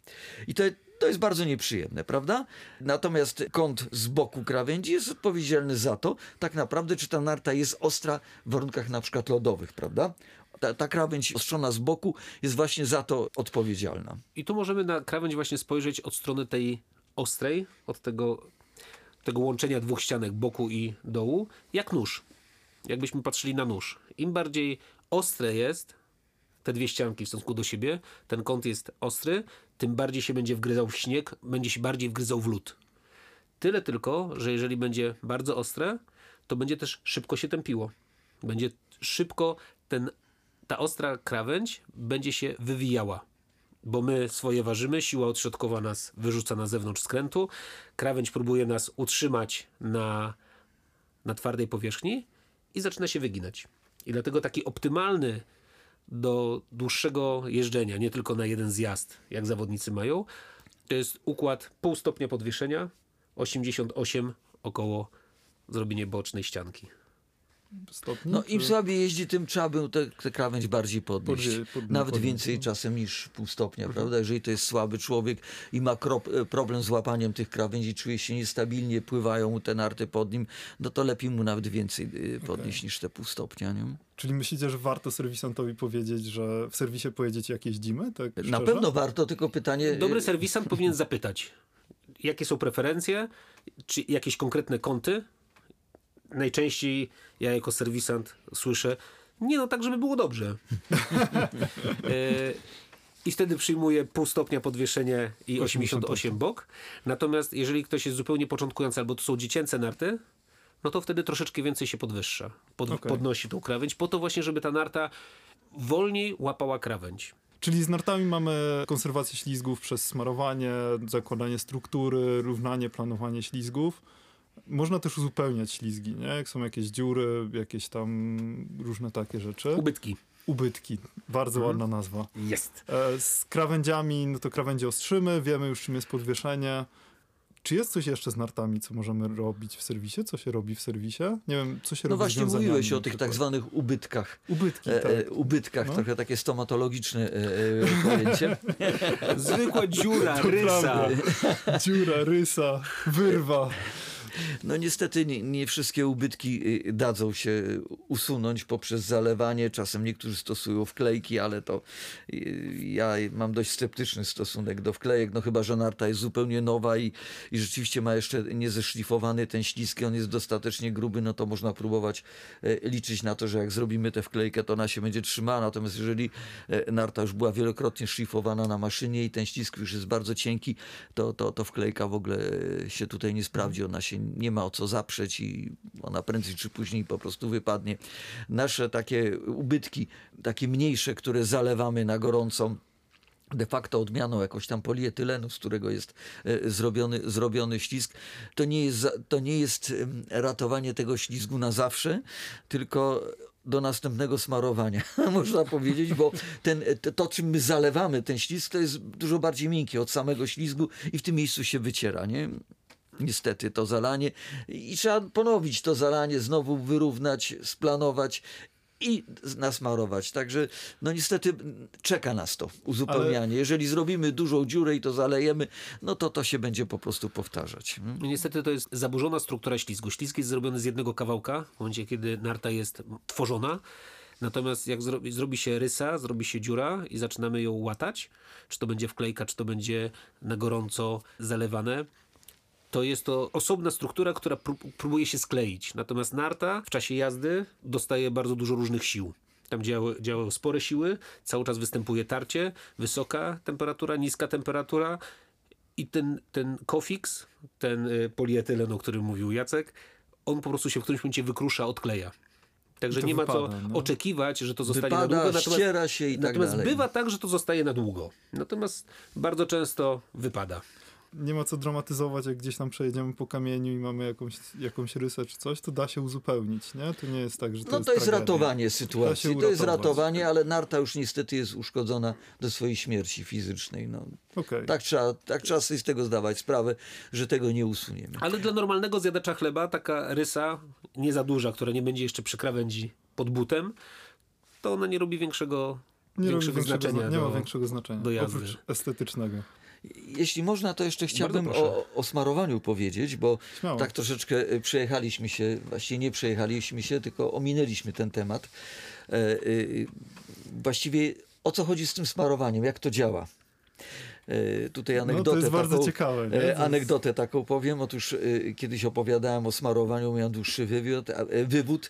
[SPEAKER 3] I to, to jest bardzo nieprzyjemne, prawda? Natomiast kąt z boku krawędzi jest odpowiedzialny za to, tak naprawdę, czy ta narta jest ostra w warunkach na przykład lodowych, prawda? Ta, ta krawędź ostrzona z boku jest właśnie za to odpowiedzialna.
[SPEAKER 2] I tu możemy na krawędź właśnie spojrzeć od strony tej ostrej, od tego, tego łączenia dwóch ścianek boku i dołu, jak nóż. Jakbyśmy patrzyli na nóż. Im bardziej ostre jest te dwie ścianki w stosunku do siebie, ten kąt jest ostry, tym bardziej się będzie wgryzał w śnieg, będzie się bardziej wgryzał w lód. Tyle tylko, że jeżeli będzie bardzo ostre, to będzie też szybko się tępiło. Będzie szybko ten, ta ostra krawędź będzie się wywijała. Bo my swoje ważymy, siła odśrodkowa nas wyrzuca na zewnątrz skrętu, krawędź próbuje nas utrzymać na, na twardej powierzchni i zaczyna się wyginać. I dlatego taki optymalny do dłuższego jeżdżenia, nie tylko na jeden zjazd, jak zawodnicy mają, to jest układ pół stopnia podwieszenia, 88 około zrobienie bocznej ścianki.
[SPEAKER 1] Stopni,
[SPEAKER 3] No im słabiej jeździ, tym trzeba by tę tę krawędź bardziej podnieść.
[SPEAKER 1] Podnie- pod-
[SPEAKER 3] Nawet
[SPEAKER 1] podnieść,
[SPEAKER 3] więcej
[SPEAKER 1] no.
[SPEAKER 3] czasem niż pół stopnia, prawda? Jeżeli to jest słaby człowiek i ma krop, e, problem z łapaniem tych krawędzi, czuje się niestabilnie, pływają mu te narty pod nim, no to lepiej mu nawet więcej e, podnieść niż te pół stopnia, nie?
[SPEAKER 1] Czyli myślicie, że warto serwisantowi powiedzieć, że w serwisie pojedziecie jak jeździmy? Tak
[SPEAKER 3] Na
[SPEAKER 1] szczerze?
[SPEAKER 3] pewno warto, tylko pytanie...
[SPEAKER 2] Dobry
[SPEAKER 3] e,
[SPEAKER 2] serwisant (laughs) powinien zapytać, jakie są preferencje, czy jakieś konkretne kąty. Najczęściej ja jako serwisant słyszę, nie no tak, żeby było dobrze. (laughs) E, I wtedy przyjmuję pół stopnia podwieszenie i 88 bok. Natomiast jeżeli ktoś jest zupełnie początkujący albo to są dziecięce narty, no to wtedy troszeczkę więcej się podwyższa. Pod,
[SPEAKER 1] Okej.
[SPEAKER 2] Podnosi tą krawędź, po to właśnie, żeby ta narta wolniej łapała krawędź.
[SPEAKER 1] Czyli z nartami mamy konserwację ślizgów przez smarowanie, zakładanie struktury, równanie, planowanie ślizgów. Można też uzupełniać ślizgi, nie? Jak są jakieś dziury, jakieś tam różne takie rzeczy.
[SPEAKER 2] Ubytki.
[SPEAKER 1] Ubytki. Bardzo ładna nazwa.
[SPEAKER 2] Jest.
[SPEAKER 1] E, z krawędziami, no to krawędzie ostrzymy, wiemy już czym jest podwieszenie. Czy jest coś jeszcze z nartami, co możemy robić w serwisie? Co się robi w serwisie? Nie wiem, co się
[SPEAKER 3] No
[SPEAKER 1] robi
[SPEAKER 3] właśnie mówiłeś o tych tak zwanych ubytkach.
[SPEAKER 1] Ubytki,
[SPEAKER 3] E,
[SPEAKER 1] tak.
[SPEAKER 3] e, ubytkach,
[SPEAKER 1] No.
[SPEAKER 3] trochę takie stomatologiczne e, e, pojęcie. (laughs)
[SPEAKER 2] Zwykła dziura,
[SPEAKER 1] To
[SPEAKER 2] rysa.
[SPEAKER 1] prawda. Dziura, rysa, wyrwa.
[SPEAKER 3] No niestety nie, nie wszystkie ubytki y, dadzą się usunąć poprzez zalewanie. Czasem niektórzy stosują wklejki, ale to y, ja mam dość sceptyczny stosunek do wklejek, no chyba, że narta jest zupełnie nowa i, i rzeczywiście ma jeszcze niezeszlifowany ten śliski, on jest dostatecznie gruby, no to można próbować liczyć na to, że jak zrobimy tę wklejkę, to ona się będzie trzymała. Natomiast jeżeli narta już była wielokrotnie szlifowana na maszynie i ten ślisk już jest bardzo cienki, to, to, to wklejka w ogóle się tutaj nie sprawdzi. Ona się nie ma o co zaprzeć i ona prędzej czy później po prostu wypadnie. Nasze takie ubytki, takie mniejsze, które zalewamy na gorąco, de facto odmianą jakoś tam polietylenu, z którego jest e, zrobiony, zrobiony ślizg, to nie, jest, to nie jest ratowanie tego ślizgu na zawsze, tylko do następnego smarowania, (laughs) można powiedzieć, bo ten, to, czym my zalewamy ten ślizg, to jest dużo bardziej miękkie od samego ślizgu i w tym miejscu się wyciera, nie? Niestety to zalanie i trzeba ponowić to zalanie, znowu wyrównać, splanować i nasmarować. Także no niestety czeka nas to uzupełnianie. Ale... Jeżeli zrobimy dużą dziurę i to zalejemy, no to to się będzie po prostu powtarzać. Hmm?
[SPEAKER 2] No niestety to jest zaburzona struktura ślizgu. Ślizg jest zrobiony z jednego kawałka, w momencie kiedy narta jest tworzona. Natomiast jak zrobi, zrobi się rysa, zrobi się dziura i zaczynamy ją łatać, czy to będzie wklejka, czy to będzie na gorąco zalewane, to jest to osobna struktura, która próbuje się skleić. Natomiast narta w czasie jazdy dostaje bardzo dużo różnych sił. Tam działają, działają spore siły, cały czas występuje tarcie, wysoka temperatura, niska temperatura i ten, ten kofix, ten y, polietylen, o którym mówił Jacek, on po prostu się w którymś momencie wykrusza, odkleja. Także nie wypada, ma co no. oczekiwać, że to zostanie
[SPEAKER 3] wypada,
[SPEAKER 2] na długo.
[SPEAKER 3] Natomiast, się i tak
[SPEAKER 2] natomiast
[SPEAKER 3] dalej.
[SPEAKER 2] bywa tak, że to zostaje na długo. Natomiast bardzo często wypada
[SPEAKER 1] nie ma co dramatyzować, jak gdzieś tam przejedziemy po kamieniu i mamy jakąś, jakąś rysę czy coś, to da się uzupełnić, nie? To nie jest tak, że to
[SPEAKER 3] no,
[SPEAKER 1] jest
[SPEAKER 3] to jest
[SPEAKER 1] tragedia.
[SPEAKER 3] ratowanie sytuacji, to jest ratowanie, ale narta już niestety jest uszkodzona do swojej śmierci fizycznej. No.
[SPEAKER 1] Okay.
[SPEAKER 3] Tak, trzeba, tak trzeba sobie z tego zdawać sprawę, że tego nie usuniemy.
[SPEAKER 2] Ale dla normalnego zjadacza chleba taka rysa nie za duża, która nie będzie jeszcze przy krawędzi pod butem, to ona nie robi większego, nie większego, większego znaczenia.
[SPEAKER 1] Nie ma większego znaczenia, do jazdy. oprócz estetycznego.
[SPEAKER 3] Jeśli można, to jeszcze chciałbym o, o smarowaniu powiedzieć, bo Śmiało. tak troszeczkę e, przejechaliśmy się, właściwie nie przejechaliśmy się, tylko ominęliśmy ten temat. E, e, właściwie o co chodzi z tym smarowaniem, jak to działa? Tutaj anegdotę, no, to
[SPEAKER 1] jest
[SPEAKER 3] taką,
[SPEAKER 1] bardzo ciekawe.
[SPEAKER 3] Anegdotę taką powiem. Otóż kiedyś opowiadałem o smarowaniu, miałem dłuższy wywód, wywód,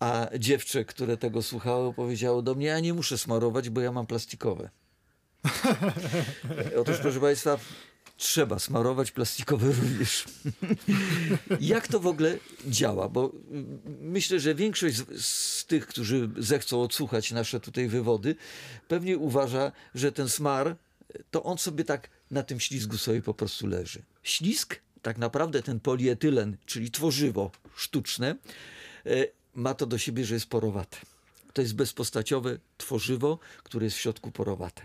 [SPEAKER 3] a dziewczę, które tego słuchało, powiedziało do mnie, ja nie muszę smarować, bo ja mam plastikowe. (laughs) Otóż, proszę Państwa, trzeba smarować plastikowe również. (laughs) Jak to w ogóle działa? Bo myślę, że większość z, z, tych, którzy zechcą odsłuchać nasze tutaj wywody, pewnie uważa, że ten smar, to on sobie tak na tym ślizgu sobie po prostu leży. Ślizg, tak naprawdę ten polietylen, czyli tworzywo sztuczne, e, ma to do siebie, że jest porowate. To jest bezpostaciowe tworzywo, które jest w środku porowate.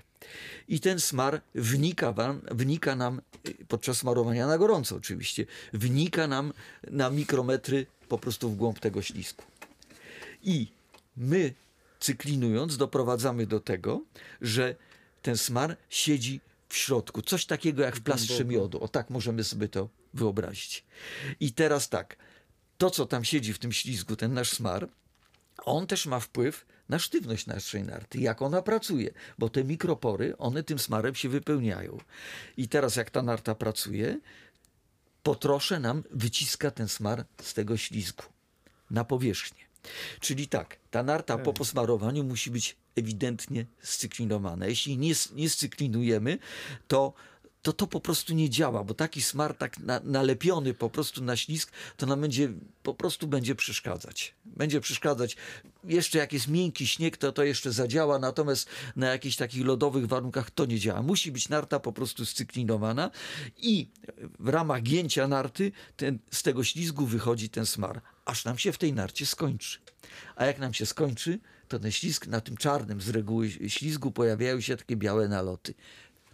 [SPEAKER 3] I ten smar wnika, wam, wnika nam y, podczas smarowania na gorąco oczywiście, wnika nam na mikrometry po prostu w głąb tego ślisku. I my cyklinując doprowadzamy do tego, że ten smar siedzi w środku. Coś takiego jak w plastrze miodu. O tak możemy sobie to wyobrazić. I teraz tak, to co tam siedzi w tym ślizgu, ten nasz smar, on też ma wpływ na sztywność naszej narty, jak ona pracuje, bo te mikropory, one tym smarem się wypełniają. I teraz jak ta narta pracuje, po trosze nam wyciska ten smar z tego ślizgu na powierzchnię. Czyli tak, ta narta po posmarowaniu musi być ewidentnie scyklinowana. Jeśli nie, nie scyklinujemy, to to to po prostu nie działa, bo taki smar tak na, nalepiony po prostu na ślisk, to nam będzie, po prostu będzie przeszkadzać. Będzie przeszkadzać. Jeszcze jak jest miękki śnieg, to to jeszcze zadziała, natomiast na jakichś takich lodowych warunkach to nie działa. Musi być narta po prostu scyklinowana i w ramach gięcia narty ten, z tego ślizgu wychodzi ten smar, aż nam się w tej narcie skończy. A jak nam się skończy, to ten ślizg, na tym czarnym z reguły ślizgu pojawiają się takie białe naloty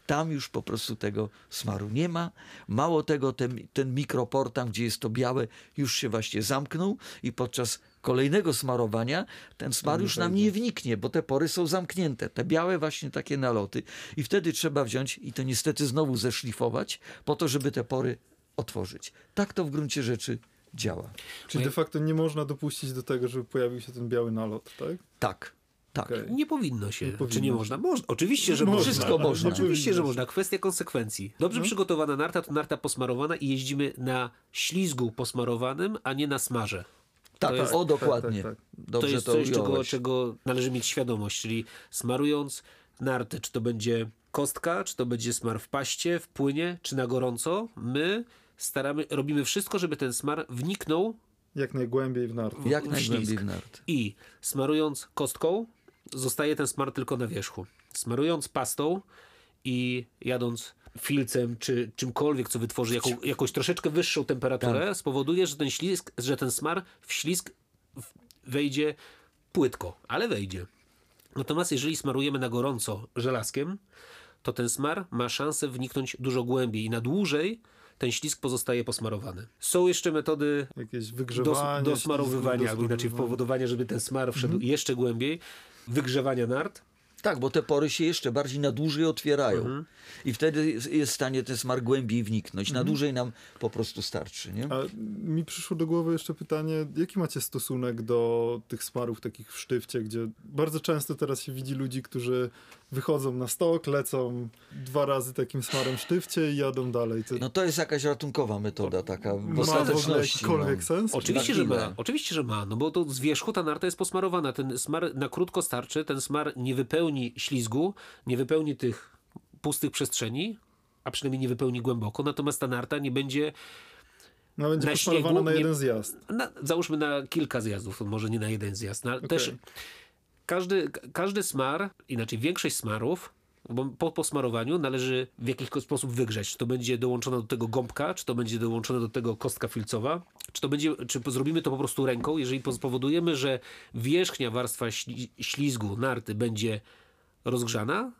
[SPEAKER 3] tam już po prostu tego smaru nie ma. Mało tego, ten, ten mikropor tam, gdzie jest to białe, już się właśnie zamknął i podczas kolejnego smarowania ten smar już nam nie wniknie, bo te pory są zamknięte. Te białe właśnie takie naloty i wtedy trzeba wziąć i to niestety znowu zeszlifować po to, żeby te pory otworzyć. Tak to w gruncie rzeczy działa.
[SPEAKER 1] Czyli de facto nie można dopuścić do tego, żeby pojawił się ten biały nalot, tak?
[SPEAKER 3] Tak. Tak.
[SPEAKER 2] Okay. Nie powinno się. Nie powinno Czy nie można? Można. Oczywiście, że można.
[SPEAKER 3] Wszystko można.
[SPEAKER 2] Oczywiście, że można. Kwestia konsekwencji. Dobrze no. przygotowana narta to narta posmarowana i jeździmy na ślizgu posmarowanym, a nie na smarze.
[SPEAKER 3] Tak, jest, o dokładnie. Tak, tak, tak.
[SPEAKER 2] Dobrze to jest to coś, czego, czego należy mieć świadomość, czyli smarując nartę, czy to będzie kostka, czy to będzie smar w paście, w płynie, czy na gorąco, my staramy, robimy wszystko, żeby ten smar wniknął
[SPEAKER 1] jak najgłębiej w nart.
[SPEAKER 3] Jak najgłębiej w nart.
[SPEAKER 2] I smarując kostką, zostaje ten smar tylko na wierzchu. Smarując pastą i jadąc filcem czy czymkolwiek, co wytworzy jaką, jakąś troszeczkę wyższą temperaturę, tak. spowoduje, że ten ślisk, że ten smar w ślisk wejdzie płytko, ale wejdzie. Natomiast jeżeli smarujemy na gorąco żelazkiem, to ten smar ma szansę wniknąć dużo głębiej i na dłużej ten ślizg pozostaje posmarowany. Są jeszcze metody
[SPEAKER 1] Jakieś
[SPEAKER 2] do,
[SPEAKER 1] wygrzewanie.
[SPEAKER 2] do smarowywania,
[SPEAKER 1] ślizgu,
[SPEAKER 2] albo inaczej
[SPEAKER 1] dosmarowywania.
[SPEAKER 2] powodowania, żeby ten smar wszedł jeszcze głębiej, wygrzewania nart.
[SPEAKER 3] Tak, bo te pory się jeszcze bardziej na dłużej otwierają.
[SPEAKER 2] Mhm.
[SPEAKER 3] I wtedy jest- w stanie ten smar głębiej wniknąć.
[SPEAKER 2] Mhm.
[SPEAKER 3] Na dłużej nam po prostu starczy. Nie?
[SPEAKER 1] A mi przyszło do głowy jeszcze pytanie, jaki macie stosunek do tych smarów takich w sztywcie, gdzie bardzo często teraz się widzi ludzi, którzy wychodzą na stok, lecą dwa razy takim smarem w sztywcie i jadą dalej. To
[SPEAKER 3] No to jest jakaś ratunkowa metoda taka w
[SPEAKER 1] ma w ogóle
[SPEAKER 3] ostateczności.
[SPEAKER 1] jakikolwiek
[SPEAKER 3] no.
[SPEAKER 1] sens?
[SPEAKER 2] Oczywiście, że
[SPEAKER 3] chwilę.
[SPEAKER 2] ma. Oczywiście, że ma, no bo to z wierzchu ta narta jest posmarowana. Ten smar na krótko starczy, ten smar nie wypełni ślizgu, nie wypełni tych pustych przestrzeni, a przynajmniej nie wypełni głęboko, natomiast ta narta nie będzie,
[SPEAKER 1] No będzie
[SPEAKER 2] na
[SPEAKER 1] posmarowana
[SPEAKER 2] śniegu
[SPEAKER 1] na
[SPEAKER 2] nie-
[SPEAKER 1] jeden zjazd.
[SPEAKER 2] na, załóżmy na kilka zjazdów, może nie na jeden zjazd. Na, Też każdy, ka- każdy smar, inaczej większość smarów, bo po posmarowaniu należy w jakiś sposób wygrzać. Czy to będzie dołączona do tego gąbka, czy to będzie dołączona do tego kostka filcowa, czy to będzie, czy zrobimy to po prostu ręką. Jeżeli spowodujemy, że wierzchnia warstwa śli- ślizgu narty będzie rozgrzana,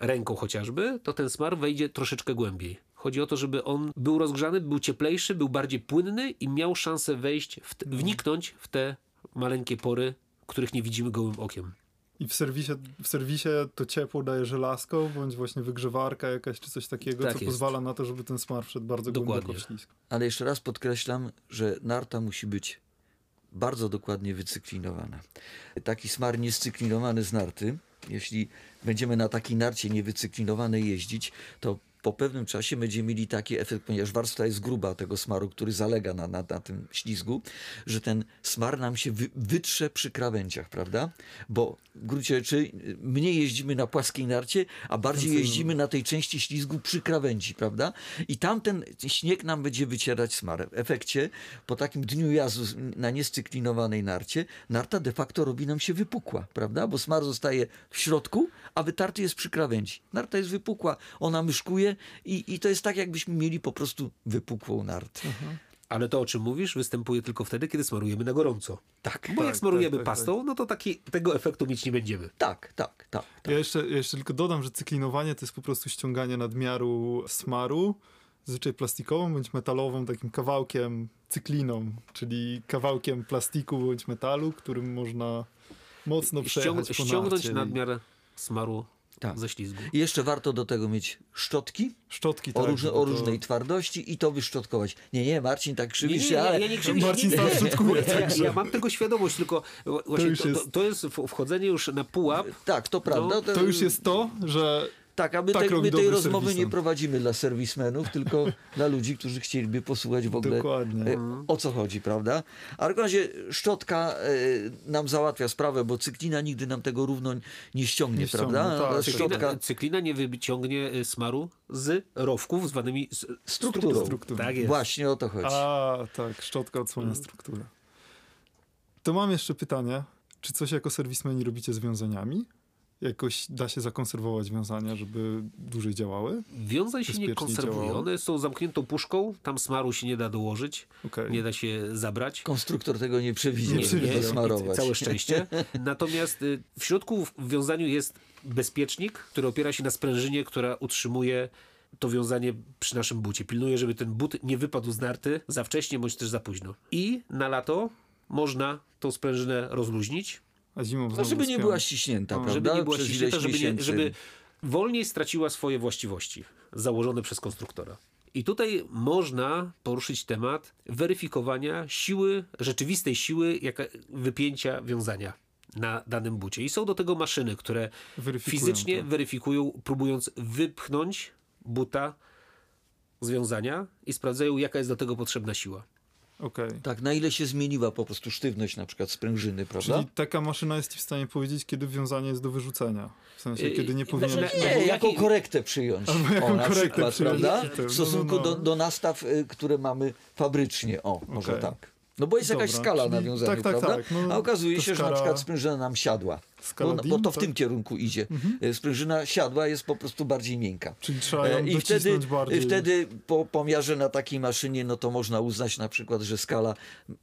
[SPEAKER 2] ręką chociażby, to ten smar wejdzie troszeczkę głębiej. Chodzi o to, żeby on był rozgrzany, był cieplejszy, był bardziej płynny i miał szansę wejść, w te, wniknąć w te maleńkie pory, których nie widzimy gołym okiem.
[SPEAKER 1] I w serwisie, w serwisie to ciepło daje żelazko, bądź właśnie wygrzewarka jakaś, czy coś takiego,
[SPEAKER 2] Tak
[SPEAKER 1] co
[SPEAKER 2] jest.
[SPEAKER 1] pozwala na to, żeby ten smar wszedł bardzo
[SPEAKER 2] Dokładnie.
[SPEAKER 1] głęboko w ślizg.
[SPEAKER 3] Ale jeszcze raz podkreślam, że narta musi być bardzo dokładnie wycyklinowana. Taki smar niescyklinowany z narty, jeśli będziemy na takiej narcie niewycyklinowanej jeździć, to po pewnym czasie będziemy mieli taki efekt, ponieważ warstwa jest gruba tego smaru, który zalega na, na, na tym ślizgu, że ten smar nam się wy, wytrze przy krawędziach, prawda? Bo w gruncie rzeczy y, mniej jeździmy na płaskiej narcie, a bardziej jeździmy na tej części ślizgu przy krawędzi, prawda? I tamten śnieg nam będzie wycierać smar. W efekcie, po takim dniu jazdu na niescyklinowanej narcie, narta de facto robi nam się wypukła, prawda? Bo smar zostaje w środku, a wytarty jest przy krawędzi. Narta jest wypukła, ona myszkuje i, i to jest tak, jakbyśmy mieli po prostu wypukłą nartę.
[SPEAKER 2] Ale to, o czym mówisz, występuje tylko wtedy, kiedy smarujemy na gorąco.
[SPEAKER 3] Tak,
[SPEAKER 2] Bo jak
[SPEAKER 1] tak,
[SPEAKER 2] smarujemy
[SPEAKER 1] tak, tak,
[SPEAKER 2] pastą, no to taki, tego efektu mieć nie będziemy.
[SPEAKER 3] tak, tak, tak.
[SPEAKER 1] Ja jeszcze, jeszcze tylko dodam, że cyklinowanie to jest po prostu ściąganie nadmiaru smaru, zazwyczaj plastikową bądź metalową, takim kawałkiem cykliną, czyli kawałkiem plastiku bądź metalu, którym można mocno przejechać
[SPEAKER 2] Ściąg-
[SPEAKER 1] po
[SPEAKER 2] ściągnąć nadmiar smaru
[SPEAKER 3] Tak.
[SPEAKER 2] ze ślizgu.
[SPEAKER 3] I jeszcze warto do tego mieć szczotki
[SPEAKER 1] Szczotki
[SPEAKER 3] o,
[SPEAKER 1] tak,
[SPEAKER 3] różne, o
[SPEAKER 1] to-
[SPEAKER 3] różnej twardości i to wyszczotkować. Nie, nie, Marcin, tak krzywisz
[SPEAKER 2] nie,
[SPEAKER 3] się,
[SPEAKER 2] nie,
[SPEAKER 3] ale...
[SPEAKER 2] ja nie krzywię,
[SPEAKER 1] Marcin
[SPEAKER 2] nie, nie,
[SPEAKER 1] szczotkuje,
[SPEAKER 2] Ja,
[SPEAKER 1] także-
[SPEAKER 2] ja mam tego świadomość, tylko właśnie
[SPEAKER 1] już
[SPEAKER 2] to,
[SPEAKER 1] jest-
[SPEAKER 2] to, to jest wchodzenie już na pułap.
[SPEAKER 3] Tak, to prawda.
[SPEAKER 1] To już jest to, że
[SPEAKER 3] Tak, a my,
[SPEAKER 1] tak
[SPEAKER 3] my tej rozmowy nie prowadzimy dla serwismenów, tylko (laughs) dla ludzi, którzy chcieliby posłuchać w ogóle
[SPEAKER 1] Dokładnie.
[SPEAKER 3] e, o co chodzi, prawda? A w każdym razie szczotka e, nam załatwia sprawę, bo cyklina nigdy nam tego równo nie ściągnie,
[SPEAKER 1] Nie ściągnie,
[SPEAKER 3] prawda?
[SPEAKER 1] tak.
[SPEAKER 3] Ale
[SPEAKER 2] Cyklina,
[SPEAKER 3] Szczotka,
[SPEAKER 2] cyklina nie wyciągnie y, smaru z rowków zwanymi
[SPEAKER 3] Strukturą.
[SPEAKER 1] Strukturą.
[SPEAKER 2] Tak jest.
[SPEAKER 3] właśnie o to chodzi.
[SPEAKER 1] A, tak, szczotka odsłania strukturę. To mam jeszcze pytanie. Czy coś jako serwismeni robicie z wiązaniami? Jakoś da się zakonserwować wiązania, żeby dłużej działały?
[SPEAKER 2] Wiązań się nie
[SPEAKER 1] działało.
[SPEAKER 2] One są zamkniętą puszką, tam smaru się nie da dołożyć,
[SPEAKER 1] Okej.
[SPEAKER 2] nie da się zabrać.
[SPEAKER 3] Konstruktor tego nie przewidział,
[SPEAKER 1] Nie
[SPEAKER 3] żeby
[SPEAKER 1] przewidział.
[SPEAKER 3] zasmarować.
[SPEAKER 2] Całe (laughs) szczęście. Natomiast y, w środku w wiązaniu jest bezpiecznik, który opiera się na sprężynie, która utrzymuje to wiązanie przy naszym bucie. Pilnuje, żeby ten but nie wypadł z narty za wcześnie bądź też za późno. I na lato można tą sprężynę rozluźnić,
[SPEAKER 1] A zimą
[SPEAKER 3] No, żeby nie była ściśnięta, prawda?
[SPEAKER 2] żeby nie była
[SPEAKER 3] Przez
[SPEAKER 2] ściśnięta, żeby, nie, żeby wolniej straciła swoje właściwości założone przez konstruktora. I tutaj można poruszyć temat weryfikowania siły, rzeczywistej siły jaka, wypięcia wiązania na danym bucie. I są do tego maszyny, które
[SPEAKER 1] Weryfikują
[SPEAKER 2] fizycznie
[SPEAKER 1] to.
[SPEAKER 2] weryfikują, próbując wypchnąć buta z wiązania i sprawdzają, jaka jest do tego potrzebna siła.
[SPEAKER 1] Okej.
[SPEAKER 3] Tak, na ile się zmieniła po prostu sztywność na przykład sprężyny, prawda?
[SPEAKER 1] Czyli taka maszyna jest w stanie powiedzieć, kiedy wiązanie jest do wyrzucenia. W sensie,
[SPEAKER 2] Yy,
[SPEAKER 1] kiedy nie
[SPEAKER 2] znaczy,
[SPEAKER 1] powinien...
[SPEAKER 2] na-
[SPEAKER 3] Nie,
[SPEAKER 2] Jaki-
[SPEAKER 3] jaką korektę przyjąć.
[SPEAKER 1] Albo jaką
[SPEAKER 3] o, na
[SPEAKER 1] korektę
[SPEAKER 3] przykład,
[SPEAKER 1] przyjąć.
[SPEAKER 3] prawda?
[SPEAKER 1] No, no,
[SPEAKER 3] W stosunku
[SPEAKER 1] no.
[SPEAKER 3] Do, do nastaw, y, które mamy fabrycznie. O, może
[SPEAKER 1] Okej.
[SPEAKER 3] tak. No bo jest jakaś
[SPEAKER 1] Dobra,
[SPEAKER 3] skala
[SPEAKER 1] czyli-
[SPEAKER 3] na wiązaniu,
[SPEAKER 1] tak, tak,
[SPEAKER 3] prawda?
[SPEAKER 1] tak, no,
[SPEAKER 3] A okazuje się, że na przykład sprężyna nam siadła. Bo, bo to w
[SPEAKER 1] tak?
[SPEAKER 3] tym kierunku idzie. E, Sprężyna siadła jest po prostu bardziej miękka.
[SPEAKER 1] Czyli trzeba ją
[SPEAKER 3] E, I wtedy,
[SPEAKER 1] bardziej.
[SPEAKER 3] wtedy po pomiarze na takiej maszynie, no to można uznać na przykład, że skala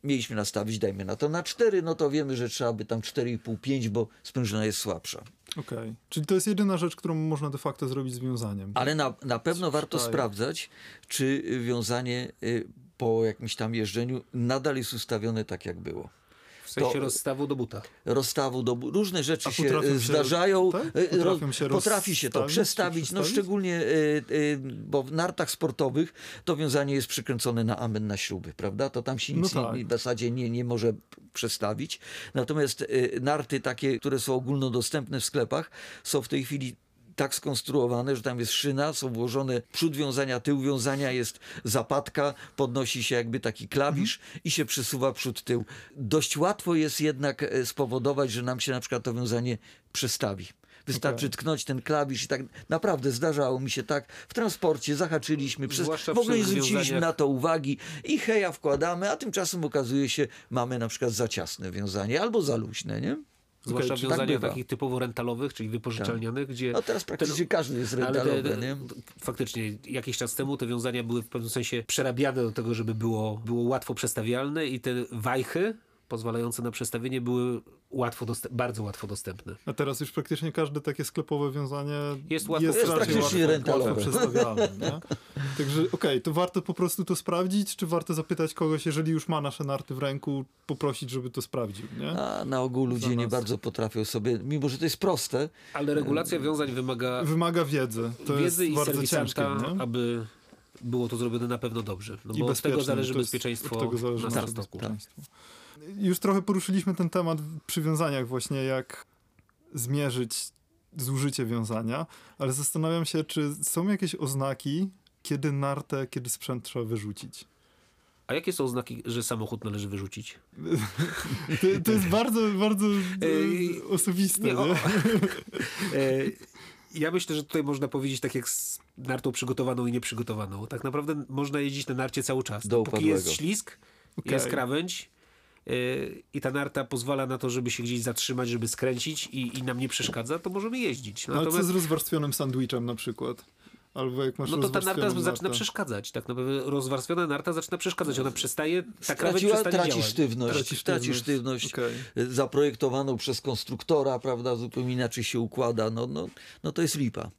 [SPEAKER 3] mieliśmy nastawić, dajmy na to na 4, no to wiemy, że trzeba by tam 4,5-5, bo sprężyna jest słabsza.
[SPEAKER 1] Okej. Czyli to jest jedyna rzecz, którą można de facto zrobić z wiązaniem.
[SPEAKER 3] Ale na, na pewno warto
[SPEAKER 1] Sprzedaje.
[SPEAKER 3] sprawdzać, czy wiązanie po jakimś tam jeżdżeniu nadal jest ustawione tak, jak było.
[SPEAKER 2] W sensie
[SPEAKER 3] To-
[SPEAKER 2] rozstawu do buta.
[SPEAKER 3] rozstawu do różne rzeczy się e,
[SPEAKER 1] się-
[SPEAKER 3] zdarzają.
[SPEAKER 1] tak?
[SPEAKER 3] E,
[SPEAKER 1] się
[SPEAKER 3] potrafi się to przestawić, no szczególnie, e, e, bo w nartach sportowych to wiązanie jest przykręcone na amen na śruby, prawda? To tam się
[SPEAKER 1] No
[SPEAKER 3] nic
[SPEAKER 1] tak.
[SPEAKER 3] nie, w zasadzie nie, nie może przestawić. Natomiast e, narty takie, które są ogólnodostępne w sklepach, są w tej chwili tak skonstruowane, że tam jest szyna, są włożone przód wiązania, tył wiązania, jest zapadka, podnosi się jakby taki klawisz i się przesuwa przód tył. Dość łatwo jest jednak e, spowodować, że nam się na przykład to wiązanie przestawi. Wystarczy
[SPEAKER 1] Okej.
[SPEAKER 3] tknąć ten klawisz i tak naprawdę zdarzało mi się tak. W transporcie zahaczyliśmy, przez,
[SPEAKER 2] Zwłaszcza
[SPEAKER 3] w ogóle nie zwróciliśmy na to uwagi i heja wkładamy, a tymczasem okazuje się, mamy na przykład za ciasne wiązanie albo za luźne, nie?
[SPEAKER 2] Zwłaszcza
[SPEAKER 1] czyli
[SPEAKER 3] tak
[SPEAKER 2] wiązaniach
[SPEAKER 3] bywa.
[SPEAKER 2] takich typowo rentalowych, czyli wypożyczalnianych, gdzie...
[SPEAKER 3] No teraz praktycznie każdy jest
[SPEAKER 2] Ale te,
[SPEAKER 3] rentalowy, nie?
[SPEAKER 2] faktycznie, jakiś czas temu te wiązania były w pewnym sensie przerabiane do tego, żeby było, było łatwo przestawialne i te wajchy pozwalające na przestawienie były łatwo bardzo łatwo dostępne.
[SPEAKER 1] A teraz już praktycznie każde takie sklepowe wiązanie
[SPEAKER 2] Jest łatwo-
[SPEAKER 1] jest
[SPEAKER 2] jest
[SPEAKER 1] raczej
[SPEAKER 3] praktycznie
[SPEAKER 1] łatwo,
[SPEAKER 3] rentalowe.
[SPEAKER 1] łatwo? (laughs) Także okej, to warto po prostu to sprawdzić, czy warto zapytać kogoś, jeżeli już ma nasze narty w ręku, poprosić, żeby to sprawdził, nie?
[SPEAKER 3] A na ogół ludzie nie bardzo potrafią sobie, mimo że to jest proste,
[SPEAKER 2] Ale regulacja wiązań wymaga
[SPEAKER 1] Wymaga wiedzy. To
[SPEAKER 2] wiedzy
[SPEAKER 1] jest
[SPEAKER 2] i
[SPEAKER 1] bardzo ciężkie, nie?
[SPEAKER 2] aby było to zrobione na pewno dobrze. No
[SPEAKER 1] I
[SPEAKER 2] bo od tego zależy bezpieczeństwo
[SPEAKER 1] od tego zależy
[SPEAKER 2] na startoku.
[SPEAKER 1] bezpieczeństwo. Już trochę poruszyliśmy ten temat w przywiązaniach właśnie, jak zmierzyć zużycie wiązania, ale zastanawiam się, czy są jakieś oznaki, kiedy nartę, kiedy sprzęt trzeba wyrzucić.
[SPEAKER 2] A jakie są znaki, że samochód należy wyrzucić? (laughs)
[SPEAKER 1] To, to jest bardzo, bardzo
[SPEAKER 2] Ej,
[SPEAKER 1] e, osobiste,
[SPEAKER 2] nie,
[SPEAKER 1] nie?
[SPEAKER 2] o- (laughs) E, Ja myślę, że tutaj można powiedzieć tak jak z nartą przygotowaną i nieprzygotowaną. Tak naprawdę można jeździć na narcie cały czas.
[SPEAKER 3] Do
[SPEAKER 2] Póki jest ślisk,
[SPEAKER 1] Okej.
[SPEAKER 2] jest krawędź e, i ta narta pozwala na to, żeby się gdzieś zatrzymać, żeby skręcić i, i nam nie przeszkadza, to możemy jeździć.
[SPEAKER 1] Ale co
[SPEAKER 2] Natomiast
[SPEAKER 1] z rozwarstwionym sandwichem na przykład? Albo jak masz
[SPEAKER 2] no to ta narta zaczyna
[SPEAKER 1] nartę.
[SPEAKER 2] przeszkadzać. Tak naprawdę rozwarstwiona narta zaczyna przeszkadzać. Ona przestaje, ta krawędź
[SPEAKER 3] straciła,
[SPEAKER 2] przestanie
[SPEAKER 3] traci
[SPEAKER 2] działać.
[SPEAKER 3] sztywność,
[SPEAKER 1] Traci
[SPEAKER 3] traci
[SPEAKER 1] sztywność.
[SPEAKER 3] sztywność,
[SPEAKER 1] Okej.
[SPEAKER 3] y, zaprojektowaną przez konstruktora, prawda, zupełnie inaczej się układa, no, no, no to jest lipa.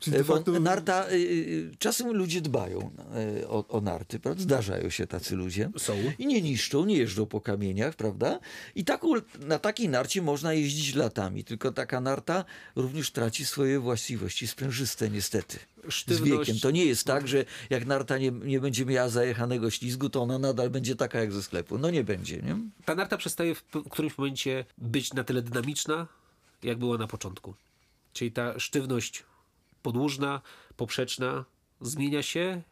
[SPEAKER 1] Czyli
[SPEAKER 3] E,
[SPEAKER 1] facto
[SPEAKER 3] narta, y, y, czasem ludzie dbają o, o narty, prawda? Zdarzają się tacy ludzie.
[SPEAKER 2] Są.
[SPEAKER 3] I nie niszczą, nie jeżdżą po kamieniach, prawda? I taką, na takiej narcie można jeździć latami, tylko taka narta również traci swoje właściwości sprężyste niestety. Z
[SPEAKER 2] Sztywność-
[SPEAKER 3] wiekiem. To nie jest tak, że jak narta nie, nie będzie miała zajechanego ślizgu, to ona nadal będzie taka jak ze sklepu. No nie będzie, nie?
[SPEAKER 2] Ta narta przestaje w którymś momencie być na tyle dynamiczna, jak była na początku. Czyli ta sztywność podłużna, poprzeczna zmienia się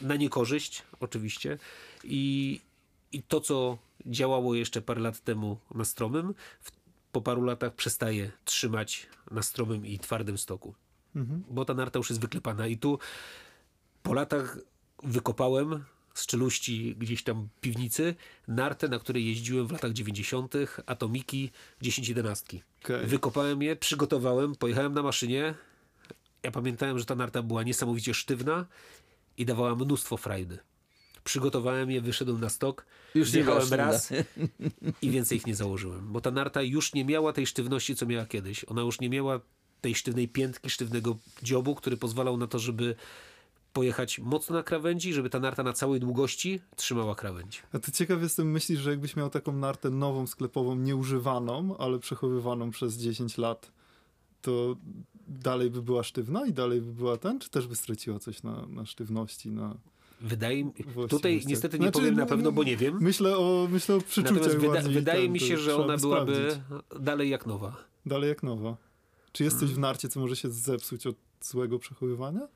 [SPEAKER 2] na niekorzyść, oczywiście. I, i to, co działało jeszcze parę lat temu na stromym, po paru latach przestaje trzymać na stromym i twardym stoku. Bo ta narta już jest wyklepana. I tu po latach wykopałem z czeluści gdzieś tam piwnicy nartę, na której jeździłem w latach 90. Atomiki 10-11.
[SPEAKER 1] Okej.
[SPEAKER 2] Wykopałem je, przygotowałem, pojechałem na maszynie. Ja pamiętałem, że ta narta była niesamowicie sztywna i dawała mnóstwo frajdy. Przygotowałem je, wyszedłem na stok,
[SPEAKER 3] Już nie
[SPEAKER 2] zjechałem raz i więcej ich nie założyłem. Bo ta narta już nie miała tej sztywności, co miała kiedyś. Ona już nie miała tej sztywnej piętki, sztywnego dziobu, który pozwalał na to, żeby pojechać mocno na krawędzi, żeby ta narta na całej długości trzymała krawędź.
[SPEAKER 1] A to ciekaw jestem, myślisz, że jakbyś miał taką nartę nową, sklepową, nieużywaną, ale przechowywaną przez 10 lat, to dalej by była sztywna i dalej by była ten, czy też by straciła coś na, na sztywności, na...
[SPEAKER 2] Wydaje mi tutaj niestety nie
[SPEAKER 1] Znaczy,
[SPEAKER 2] powiem na
[SPEAKER 1] no,
[SPEAKER 2] pewno,
[SPEAKER 1] no,
[SPEAKER 2] bo nie wiem.
[SPEAKER 1] Myślę o, myślę o przeczuciach
[SPEAKER 2] Natomiast wyda wydaje
[SPEAKER 1] ten,
[SPEAKER 2] mi
[SPEAKER 1] to
[SPEAKER 2] się, że ona
[SPEAKER 1] by
[SPEAKER 2] byłaby
[SPEAKER 1] sprawdzić.
[SPEAKER 2] dalej jak nowa.
[SPEAKER 1] Dalej jak nowa. Czy jest coś
[SPEAKER 2] Mhm.
[SPEAKER 1] w narcie, co może się zepsuć od złego przechowywania?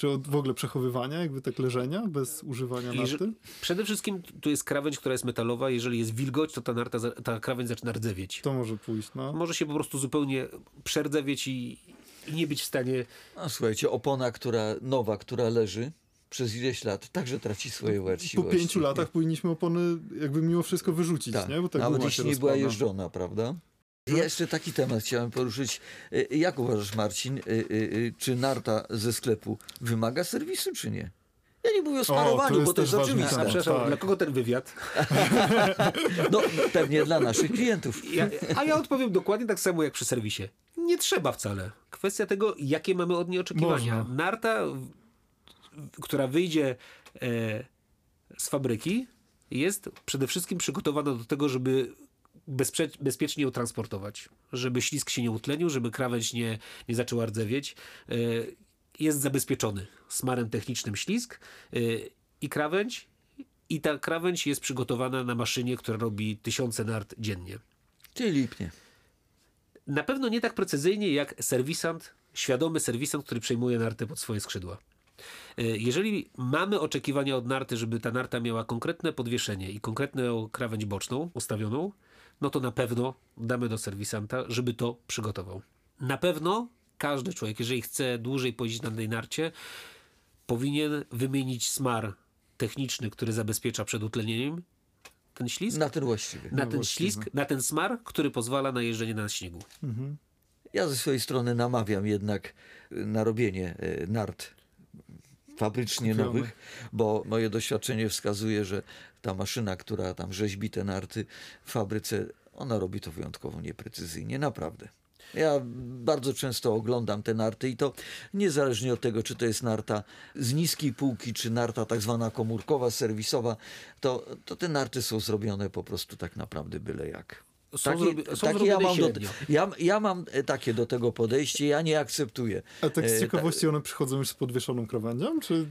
[SPEAKER 1] Czy od w ogóle przechowywania, jakby tak leżenia, bez używania narty?
[SPEAKER 2] Przede wszystkim tu jest krawędź, która jest metalowa. Jeżeli jest wilgoć, to ta, narta, ta krawędź zaczyna rdzewieć.
[SPEAKER 1] To może pójść, no.
[SPEAKER 2] Może się po prostu zupełnie przerdzewieć i, i nie być w stanie
[SPEAKER 3] A słuchajcie, opona, która nowa, która leży, przez ileś lat także traci swoje
[SPEAKER 1] Po
[SPEAKER 3] właściwości.
[SPEAKER 1] pięciu latach powinniśmy opony jakby mimo wszystko wyrzucić,
[SPEAKER 3] Tak,
[SPEAKER 1] nie? Bo tak
[SPEAKER 3] nawet jeśli nie była jeżdżona, prawda? Ja jeszcze taki temat chciałem poruszyć. Y, Jak uważasz, Marcin, y, czy narta ze sklepu wymaga serwisu, czy nie? Ja nie mówię o smarowaniu,
[SPEAKER 1] jest
[SPEAKER 3] bo to jest oczywiste.
[SPEAKER 2] Przepraszam,
[SPEAKER 1] tak.
[SPEAKER 2] dla kogo ten wywiad? (laughs)
[SPEAKER 3] No, pewnie dla naszych klientów.
[SPEAKER 2] Ja, a ja odpowiem dokładnie tak samo jak przy serwisie. Nie trzeba wcale. Kwestia tego, jakie mamy od niej oczekiwania.
[SPEAKER 1] Można.
[SPEAKER 2] Narta, która wyjdzie e, z fabryki, jest przede wszystkim przygotowana do tego, żeby bezprze- bezpiecznie ją transportować. Żeby ślisk się nie utlenił, żeby krawędź nie, nie zaczęła rdzewieć. E, jest zabezpieczony smarem technicznym ślisk e, i krawędź. I ta krawędź jest przygotowana na maszynie, która robi tysiące nart dziennie.
[SPEAKER 3] Czyli lipnie.
[SPEAKER 2] Na pewno nie tak precyzyjnie jak serwisant, świadomy serwisant, który przejmuje nartę pod swoje skrzydła. E, Jeżeli mamy oczekiwania od narty, żeby ta narta miała konkretne podwieszenie i konkretną krawędź boczną ustawioną, no to na pewno damy do serwisanta, żeby to przygotował. Na pewno każdy człowiek, jeżeli chce dłużej pojeździć na tej narcie, powinien wymienić smar techniczny, który zabezpiecza przed utlenieniem ten ślizg,
[SPEAKER 3] Na ten właściwy.
[SPEAKER 2] na ten
[SPEAKER 1] właściwy.
[SPEAKER 2] ślizg, na ten smar, który pozwala na jeżdżenie na śniegu.
[SPEAKER 3] Ja ze swojej strony namawiam jednak na robienie y, nart fabrycznie
[SPEAKER 1] Kupionych.
[SPEAKER 3] nowych, bo moje doświadczenie wskazuje, że ta maszyna, która tam rzeźbi te narty w fabryce, ona robi to wyjątkowo nieprecyzyjnie, naprawdę. Ja bardzo często oglądam te narty i to niezależnie od tego, czy to jest narta z niskiej półki, czy narta tak zwana komórkowa, serwisowa, to, to te narty są zrobione po prostu tak naprawdę byle jak.
[SPEAKER 2] Są,
[SPEAKER 3] Takie-
[SPEAKER 2] zrobi- są
[SPEAKER 3] takie ja,
[SPEAKER 2] zrobione
[SPEAKER 3] mam do, ja, ja mam e, takie do tego podejście, ja nie akceptuję.
[SPEAKER 1] A tak
[SPEAKER 3] E,
[SPEAKER 1] z
[SPEAKER 3] ta-
[SPEAKER 1] ciekawości one przychodzą już z podwieszoną krawędzią? Czy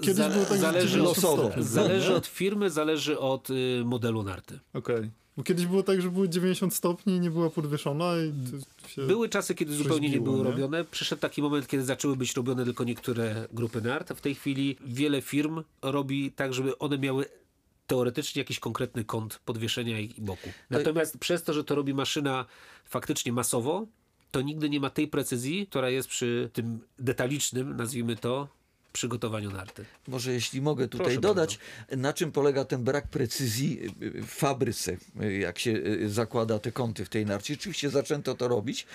[SPEAKER 1] kiedyś
[SPEAKER 2] Za-
[SPEAKER 1] było tak, że
[SPEAKER 2] zależy
[SPEAKER 1] 90
[SPEAKER 3] losowo.
[SPEAKER 1] stopni,
[SPEAKER 2] Zależy od firmy, zależy od y, modelu narty.
[SPEAKER 1] Okej. Bo kiedyś było tak, że były 90 stopni i nie była podwieszona i to się...
[SPEAKER 2] Były czasy, kiedy zupełnie nie były
[SPEAKER 1] nie?
[SPEAKER 2] robione. Przyszedł taki moment, kiedy zaczęły być robione tylko niektóre grupy nart. W tej chwili wiele firm robi tak, żeby one miały teoretycznie jakiś konkretny kąt podwieszenia i boku. Natomiast przez to, że to robi maszyna faktycznie masowo, to nigdy nie ma tej precyzji, która jest przy tym detalicznym, nazwijmy to, przygotowaniu narty.
[SPEAKER 3] Może jeśli mogę tutaj
[SPEAKER 2] Proszę
[SPEAKER 3] dodać, na czym polega ten brak precyzji y, y, w fabryce, y, jak się y, zakłada te kąty w tej narcie. Rzeczywiście zaczęto to robić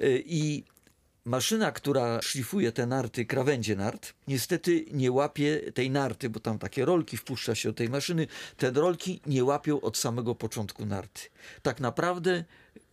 [SPEAKER 3] y, i maszyna, która szlifuje te narty, krawędzie nart, niestety nie łapie tej narty, bo tam takie rolki wpuszcza się do tej maszyny, te rolki nie łapią od samego początku narty. Tak naprawdę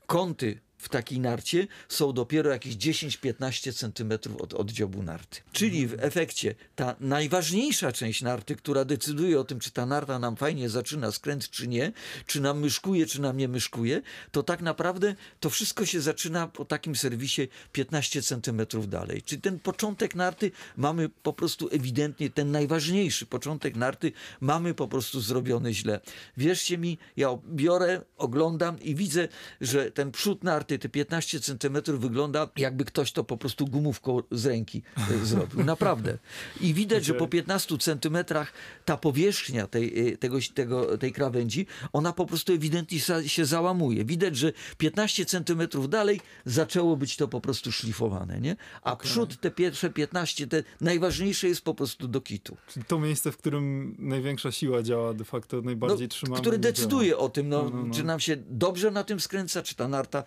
[SPEAKER 3] kąty w takiej narcie są dopiero jakieś 10-15 centymetrów od oddziobu narty. Czyli w efekcie ta najważniejsza część narty, która decyduje o tym, czy ta narta nam fajnie zaczyna skręt, czy nie, czy nam myszkuje, czy nam nie myszkuje, to tak naprawdę to wszystko się zaczyna po takim serwisie 15 centymetrów dalej. Czyli ten początek narty mamy po prostu ewidentnie, ten najważniejszy początek narty mamy po prostu zrobiony źle. Wierzcie mi, ja biorę, oglądam i widzę, że ten przód narty, te 15 centymetrów wygląda jakby ktoś to po prostu gumówką z ręki e, (laughs) zrobił. Naprawdę. I widać, że po 15 centymetrach ta powierzchnia tej, e, tego, tego, tej krawędzi, ona po prostu ewidentnie się załamuje. Widać, że 15 centymetrów dalej zaczęło być to po prostu szlifowane, nie? A przód, te pierwsze 15, te najważniejsze jest po prostu do kitu.
[SPEAKER 1] Czyli to miejsce, w którym największa siła działa de facto, najbardziej
[SPEAKER 3] No,
[SPEAKER 1] trzymamy.
[SPEAKER 3] który decyduje
[SPEAKER 1] działa.
[SPEAKER 3] o tym, no,
[SPEAKER 1] No, no, no.
[SPEAKER 3] czy nam się dobrze na tym skręca, czy ta narta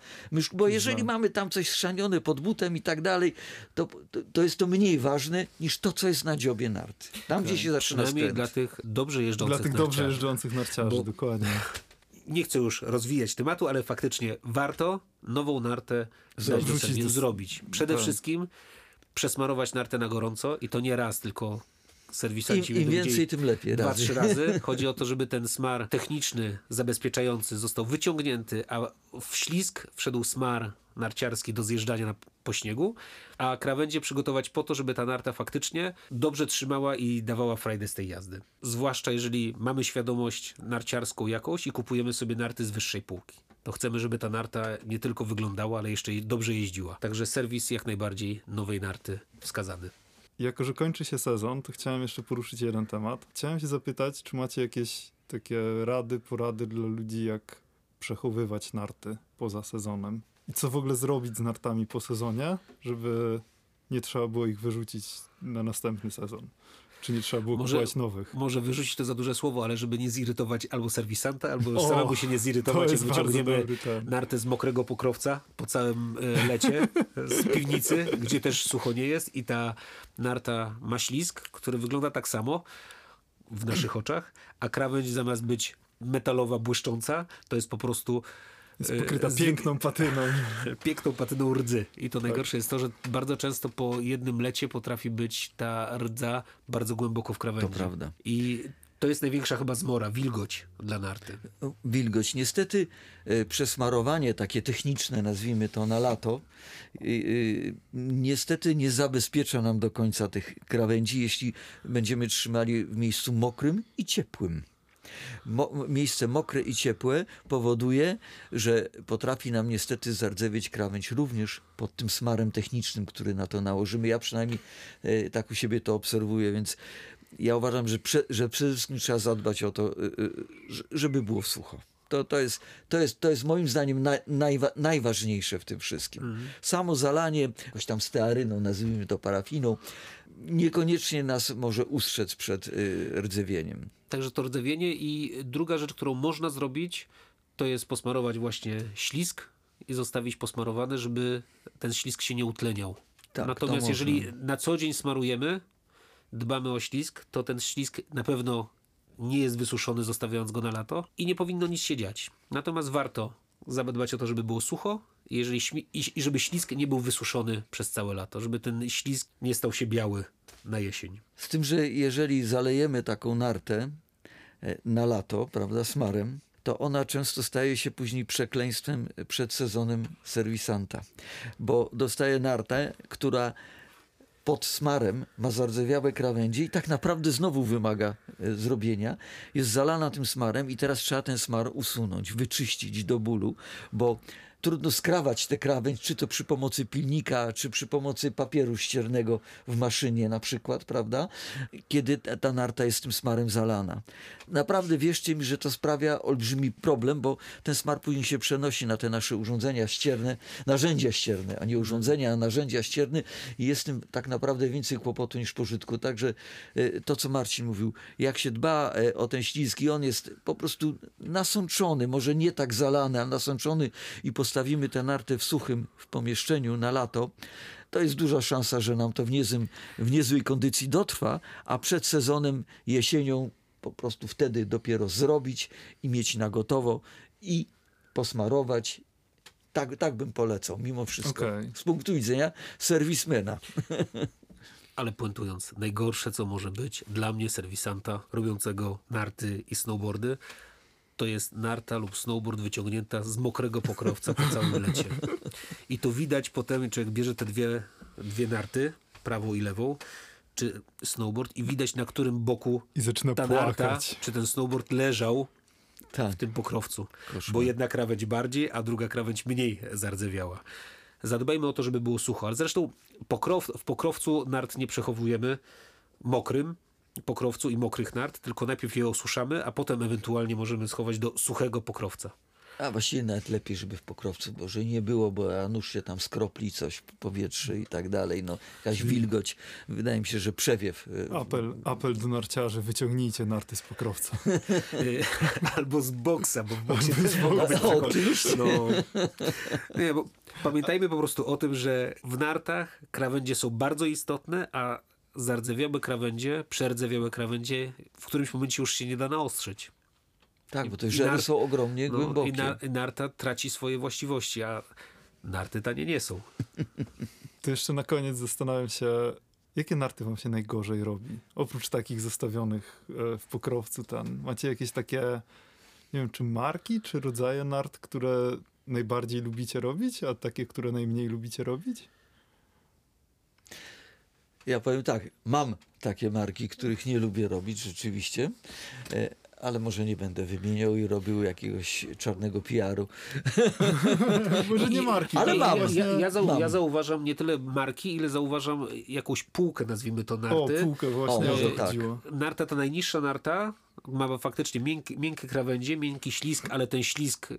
[SPEAKER 3] bo jeżeli mamy tam coś schrzanione pod butem i tak dalej, to, to, to jest to mniej ważne niż to, co jest na dziobie narty. Tam, gdzie się zaczyna
[SPEAKER 2] Przynajmniej
[SPEAKER 3] skręt.
[SPEAKER 2] dla tych dobrze jeżdżących
[SPEAKER 1] Dla tych dobrze
[SPEAKER 2] narciarzy.
[SPEAKER 1] jeżdżących narciarzy,
[SPEAKER 2] Bo-
[SPEAKER 1] dokładnie.
[SPEAKER 2] nie chcę już rozwijać tematu, ale faktycznie warto nową nartę do- zrobić. Przede
[SPEAKER 1] tak.
[SPEAKER 2] wszystkim przesmarować nartę na gorąco i to nie raz, tylko serwisanci
[SPEAKER 3] Im, im więcej, tym lepiej.
[SPEAKER 2] dwa,
[SPEAKER 3] razy.
[SPEAKER 2] trzy razy. (laughs) Chodzi o to, żeby ten smar techniczny, zabezpieczający został wyciągnięty, a w ślizg wszedł smar narciarski do zjeżdżania na, po śniegu, a krawędzie przygotować po to, żeby ta narta faktycznie dobrze trzymała i dawała frajdę z tej jazdy. Zwłaszcza jeżeli mamy świadomość narciarską jakąś i kupujemy sobie narty z wyższej półki. To chcemy, żeby ta narta nie tylko wyglądała, ale jeszcze dobrze jeździła. Także serwis jak najbardziej nowej narty wskazany.
[SPEAKER 1] Jako, że kończy się sezon, to chciałem jeszcze poruszyć jeden temat. Chciałem się zapytać, czy macie jakieś takie rady, porady dla ludzi, jak przechowywać narty poza sezonem? I co w ogóle zrobić z nartami po sezonie, żeby nie trzeba było ich wyrzucić na następny sezon? Czy nie trzeba było
[SPEAKER 2] Może-
[SPEAKER 1] kupować nowych?
[SPEAKER 2] Może wyrzucić to za duże słowo, ale żeby nie zirytować albo serwisanta, albo
[SPEAKER 1] O,
[SPEAKER 2] samemu się nie
[SPEAKER 1] to
[SPEAKER 2] zirytować, jak wyciągniemy
[SPEAKER 1] dobry
[SPEAKER 2] nartę z mokrego pokrowca po całym e, lecie z piwnicy, gdzie też sucho nie jest i ta narta ma ślizg, który wygląda tak samo w naszych oczach, a krawędź zamiast być metalowa, błyszcząca, to jest po prostu
[SPEAKER 1] Jest
[SPEAKER 2] e,
[SPEAKER 1] pokryta
[SPEAKER 2] z-
[SPEAKER 1] piękną patyną. (laughs)
[SPEAKER 2] piękną patyną rdzy. I to najgorsze jest to, że bardzo często po jednym lecie potrafi być ta rdza bardzo głęboko w krawędzi.
[SPEAKER 3] To prawda.
[SPEAKER 2] I to jest największa chyba zmora, wilgoć dla narty.
[SPEAKER 3] No, Wilgoć. Niestety e, przesmarowanie takie techniczne, nazwijmy to na lato, y, y, niestety nie zabezpiecza nam do końca tych krawędzi, jeśli będziemy trzymali w miejscu mokrym i ciepłym. Mo miejsce mokre i ciepłe powoduje, że potrafi nam niestety zardzewieć krawędź również pod tym smarem technicznym, który na to nałożymy. Ja przynajmniej e, tak u siebie to obserwuję, więc ja uważam, że, prze, że przede wszystkim trzeba zadbać o to, y, ż- żeby było sucho. To, to, jest, to, jest, to jest moim zdaniem naj, najwa, najważniejsze w tym wszystkim. Samo zalanie, jakoś tam stearyną, nazwijmy to parafiną, niekoniecznie nas może ustrzec przed y, rdzewieniem.
[SPEAKER 2] Także to rdzewienie i druga rzecz, którą można zrobić, to jest posmarować właśnie ślisk i zostawić posmarowany, żeby ten ślisk się nie utleniał.
[SPEAKER 3] Tak, to
[SPEAKER 2] Natomiast jeżeli na co dzień smarujemy, dbamy o ślisk, to ten ślisk na pewno nie jest wysuszony, zostawiając go na lato i nie powinno nic się dziać. Natomiast warto zadbać o to, żeby było sucho jeżeli i żeby ślisk nie był wysuszony przez całe lato, żeby ten ślisk nie stał się biały na jesień.
[SPEAKER 3] Z tym, że jeżeli zalejemy taką nartę e, na lato, prawda, smarem, to ona często staje się później przekleństwem przed sezonem serwisanta, bo dostaje nartę, która pod smarem ma zardzewiałe krawędzie i tak naprawdę znowu wymaga e, zrobienia. Jest zalana tym smarem i teraz trzeba ten smar usunąć, wyczyścić do bólu, bo trudno skrawać tę krawędź, czy to przy pomocy pilnika, czy przy pomocy papieru ściernego w maszynie na przykład, prawda? Kiedy ta, ta narta jest tym smarem zalana. Naprawdę wierzcie mi, że to sprawia olbrzymi problem, bo ten smar później się przenosi na te nasze urządzenia ścierne, narzędzia ścierne, a nie urządzenia, a narzędzia ścierne i jest tym tak naprawdę więcej kłopotu niż pożytku. Także e, to, co Marcin mówił, jak się dba e, o ten ślizg i on jest po prostu nasączony, może nie tak zalany, ale nasączony i postawimy tę nartę w suchym w pomieszczeniu na lato, to jest duża szansa, że nam to w, niezłym, w niezłej kondycji dotrwa, a przed sezonem jesienią po prostu wtedy dopiero zrobić i mieć na gotowo i posmarować. Tak, tak bym polecał, mimo wszystko.
[SPEAKER 1] Okej.
[SPEAKER 3] Z punktu widzenia serwismena. (laughs)
[SPEAKER 2] Ale puentując, najgorsze co może być dla mnie, serwisanta robiącego narty i snowboardy, to jest narta lub snowboard wyciągnięta z mokrego pokrowca po całym lecie. I to widać potem, człowiek bierze te dwie, dwie narty, prawą i lewą, czy snowboard i widać na którym boku
[SPEAKER 1] I zaczyna
[SPEAKER 2] ta narta,
[SPEAKER 1] płakać.
[SPEAKER 2] czy ten snowboard leżał
[SPEAKER 3] Tak.
[SPEAKER 2] w tym pokrowcu.
[SPEAKER 3] Koszmar.
[SPEAKER 2] Bo jedna krawędź bardziej, a druga krawędź mniej zardzewiała. Zadbajmy o to, żeby było sucho. Ale zresztą pokrow, w pokrowcu nart nie przechowujemy mokrym pokrowcu i mokrych nart, tylko najpierw je osuszamy, a potem ewentualnie możemy schować do suchego pokrowca.
[SPEAKER 3] A właściwie nawet lepiej, żeby w pokrowcu, bo że nie było, bo a nuż się tam skropli coś w powietrze i tak dalej. No, jakaś wilgoć. Wydaje mi się, że przewiew. y,
[SPEAKER 1] Apel, apel do narciarzy, wyciągnijcie narty z pokrowca.
[SPEAKER 2] Y, (laughs) Albo z boksa, bo w boksie też mogą być
[SPEAKER 3] oczywiście.
[SPEAKER 2] No. Nie, bo pamiętajmy po prostu o tym, że w nartach krawędzie są bardzo istotne, a zardzewiałe krawędzie, przerdzewiałe krawędzie w którymś momencie już się nie da naostrzyć.
[SPEAKER 3] Tak, bo te żery są ogromnie
[SPEAKER 2] No,
[SPEAKER 3] głębokie.
[SPEAKER 2] I na, i narta traci swoje właściwości, a narty tanie nie są. (laughs)
[SPEAKER 1] To jeszcze na koniec zastanawiam się, jakie narty wam się najgorzej robi? Oprócz takich zostawionych e, w pokrowcu ten. Macie jakieś takie, nie wiem, czy marki, czy rodzaje nart, które najbardziej lubicie robić, a takie, które najmniej lubicie robić?
[SPEAKER 3] Ja powiem tak, mam takie marki, których nie lubię robić rzeczywiście, e, ale może nie będę wymieniał i robił jakiegoś czarnego PR-u. (laughs)
[SPEAKER 1] Może nie marki,
[SPEAKER 3] ale
[SPEAKER 1] ale
[SPEAKER 3] mam.
[SPEAKER 2] Ja, ja, zau,
[SPEAKER 3] mam.
[SPEAKER 2] ja zauważam nie tyle marki, ile zauważam jakąś półkę, nazwijmy to
[SPEAKER 1] O,
[SPEAKER 2] narty.
[SPEAKER 1] półkę właśnie
[SPEAKER 3] O,
[SPEAKER 1] o,
[SPEAKER 3] może
[SPEAKER 1] to
[SPEAKER 3] tak.
[SPEAKER 1] chodziło.
[SPEAKER 2] Narta, ta najniższa narta ma faktycznie miękkie, miękkie krawędzie, miękki ślisk, ale ten ślisk y,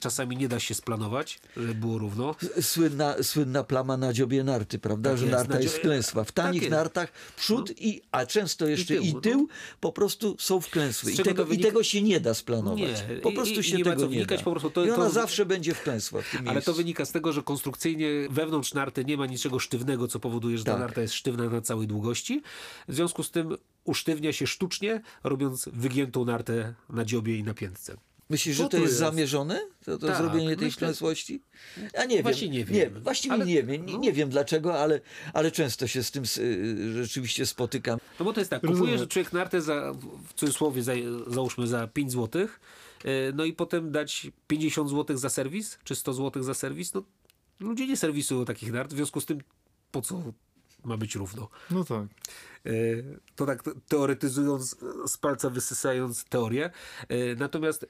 [SPEAKER 2] czasami nie da się splanować, żeby było równo.
[SPEAKER 3] Słynna, słynna plama na dziobie narty, prawda?
[SPEAKER 2] Tak
[SPEAKER 3] że
[SPEAKER 2] jest,
[SPEAKER 3] narta
[SPEAKER 2] na
[SPEAKER 3] jest wklęsła. W tanich
[SPEAKER 2] jest. No.
[SPEAKER 3] nartach przód i, a często jeszcze i
[SPEAKER 2] tył,
[SPEAKER 3] tył,
[SPEAKER 2] no.
[SPEAKER 3] po prostu są wklęsłe. I tego,
[SPEAKER 2] wynika?
[SPEAKER 3] I tego się nie da splanować.
[SPEAKER 2] Nie.
[SPEAKER 3] Po
[SPEAKER 2] I-
[SPEAKER 3] prostu
[SPEAKER 2] i-
[SPEAKER 3] się
[SPEAKER 2] nie
[SPEAKER 3] tego nie da.
[SPEAKER 2] po prostu to-
[SPEAKER 3] I ona
[SPEAKER 2] to-
[SPEAKER 3] zawsze będzie wklęsła w tym
[SPEAKER 2] Ale
[SPEAKER 3] miejscu.
[SPEAKER 2] to wynika z tego, że konstrukcyjnie wewnątrz narty nie ma niczego sztywnego, co powoduje, że ta
[SPEAKER 3] Tak.
[SPEAKER 2] narta jest sztywna na całej długości. W związku z tym usztywnia się sztucznie, robiąc wygiętą nartę na dziobie i na piętce.
[SPEAKER 3] Myślisz,
[SPEAKER 1] Co
[SPEAKER 3] że to
[SPEAKER 1] tu
[SPEAKER 3] jest,
[SPEAKER 1] jest?
[SPEAKER 3] zamierzone? To, to
[SPEAKER 2] Tak,
[SPEAKER 3] zrobienie tej
[SPEAKER 2] myślę-
[SPEAKER 3] wklęsłości? Ja nie wiem.
[SPEAKER 2] Właśnie nie wiem.
[SPEAKER 3] właściwie
[SPEAKER 2] Ale-
[SPEAKER 3] nie wiem. Nie,
[SPEAKER 2] no.
[SPEAKER 3] nie wiem dlaczego, ale, ale często się z tym y, rzeczywiście spotykam.
[SPEAKER 2] No bo to jest tak, kupuje, że człowiek nartę za, w cudzysłowie za, załóżmy za 5 zł, no i potem dać 50 zł za serwis, czy 100 zł za serwis, no ludzie nie serwisują takich nart, w związku z tym po co ma być równo?
[SPEAKER 1] No tak.
[SPEAKER 2] E, To tak teoretyzując, z palca wysysając teorię. E, Natomiast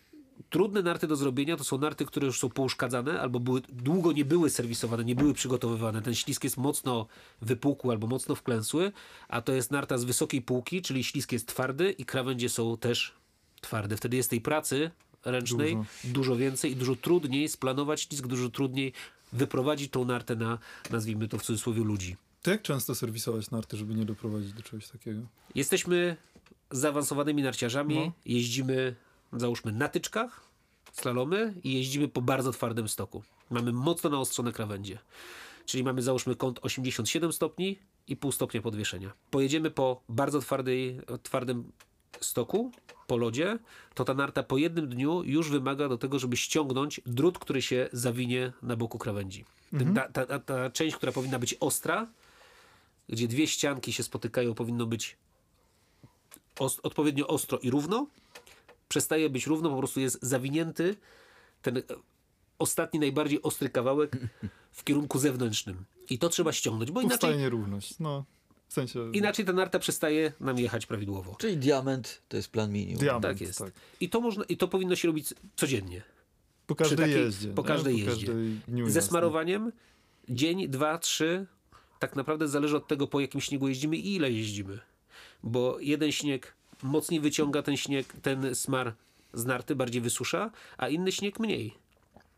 [SPEAKER 2] trudne narty do zrobienia to są narty, które już są pouszkadzane albo były, długo nie były serwisowane, nie były przygotowywane. Ten ślisk jest mocno wypukły albo mocno wklęsły, a to jest narta z wysokiej półki, czyli ślisk jest twardy i krawędzie są też twarde. Wtedy jest tej pracy ręcznej
[SPEAKER 1] Dużo.
[SPEAKER 2] dużo, więcej i dużo trudniej splanować ślisk, dużo trudniej wyprowadzić tą nartę na, nazwijmy to w cudzysłowie, ludzi.
[SPEAKER 1] To jak często serwisować narty, żeby nie doprowadzić do czegoś takiego?
[SPEAKER 2] Jesteśmy zaawansowanymi narciarzami,
[SPEAKER 1] No.
[SPEAKER 2] jeździmy załóżmy na tyczkach, slalomy i jeździmy po bardzo twardym stoku. Mamy mocno naostrzone krawędzie. Czyli mamy załóżmy kąt 87 stopni i pół stopnia podwieszenia. Pojedziemy po bardzo twardej, twardym stoku, po lodzie, to ta narta po jednym dniu już wymaga do tego, żeby ściągnąć drut, który się zawinie na boku krawędzi. Ta, ta, ta, ta część, która powinna być ostra, gdzie dwie ścianki się spotykają, powinno być os- odpowiednio ostro i równo, przestaje być równo, po prostu jest zawinięty ten e, ostatni, najbardziej ostry kawałek w kierunku zewnętrznym. I to trzeba ściągnąć, bo
[SPEAKER 1] Powstaje
[SPEAKER 2] inaczej,
[SPEAKER 1] nierówność. No, w sensie...
[SPEAKER 2] inaczej ta narta przestaje nam jechać prawidłowo.
[SPEAKER 3] Czyli diament to jest plan minimum.
[SPEAKER 1] Diament,
[SPEAKER 2] Tak jest.
[SPEAKER 1] Tak.
[SPEAKER 2] I, to można, I to powinno się robić codziennie.
[SPEAKER 1] Po każdej
[SPEAKER 2] takiej-
[SPEAKER 1] jeździe.
[SPEAKER 2] po
[SPEAKER 1] nie?
[SPEAKER 2] każdej
[SPEAKER 1] po
[SPEAKER 2] jeździe.
[SPEAKER 1] Każdej dniu
[SPEAKER 2] Ze smarowaniem dzień, dwa, trzy, tak naprawdę zależy od tego, po jakim śniegu jeździmy i ile jeździmy. Bo jeden śnieg mocniej wyciąga ten śnieg, ten smar z narty, bardziej wysusza, a inny śnieg mniej.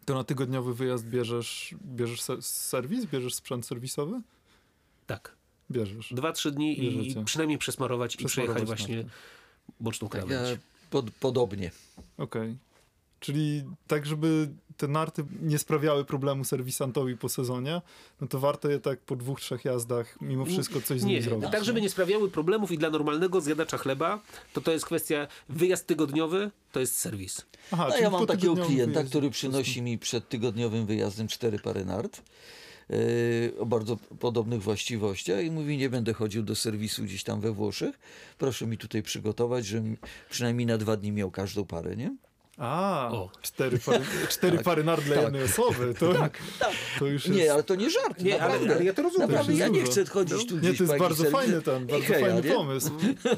[SPEAKER 1] To na tygodniowy wyjazd bierzesz, bierzesz ser- serwis? Bierzesz sprzęt serwisowy?
[SPEAKER 2] Tak.
[SPEAKER 1] Bierzesz.
[SPEAKER 2] Dwa, trzy dni i przynajmniej przesmarować, i
[SPEAKER 1] Przesmarować
[SPEAKER 2] przejechać właśnie
[SPEAKER 1] nartę.
[SPEAKER 2] boczną
[SPEAKER 3] Ja
[SPEAKER 2] krawędź.
[SPEAKER 3] pod, podobnie.
[SPEAKER 1] Okej. Czyli tak, żeby te narty nie sprawiały problemu serwisantowi po sezonie, no to warto je tak po dwóch, trzech jazdach mimo wszystko coś z
[SPEAKER 2] Nie,
[SPEAKER 1] nimi zrobić.
[SPEAKER 2] tak żeby nie sprawiały problemów i dla normalnego zjadacza chleba, to to jest kwestia wyjazd tygodniowy, to jest serwis.
[SPEAKER 1] Aha,
[SPEAKER 3] No ja mam takiego klienta,
[SPEAKER 1] wyjeździe
[SPEAKER 3] który przynosi mi przed tygodniowym wyjazdem cztery pary nart yy, o bardzo podobnych właściwościach i mówi, nie będę chodził do serwisu gdzieś tam we Włoszech, proszę mi tutaj przygotować, żebym przynajmniej na dwa dni miał każdą parę, nie?
[SPEAKER 1] A,
[SPEAKER 2] O.
[SPEAKER 1] cztery pary, (laughs) cztery pary nart dla jednej osoby. To, to już jest...
[SPEAKER 3] Nie, ale to nie żart,
[SPEAKER 2] Nie, ale-
[SPEAKER 3] naprawdę.
[SPEAKER 2] ale ja to rozumiem.
[SPEAKER 3] Naprawdę, ja nie chcę chodzić tu
[SPEAKER 1] Nie, to jest bardzo
[SPEAKER 3] serwis.
[SPEAKER 1] fajny ten, bardzo fajny
[SPEAKER 3] nie?
[SPEAKER 1] pomysł.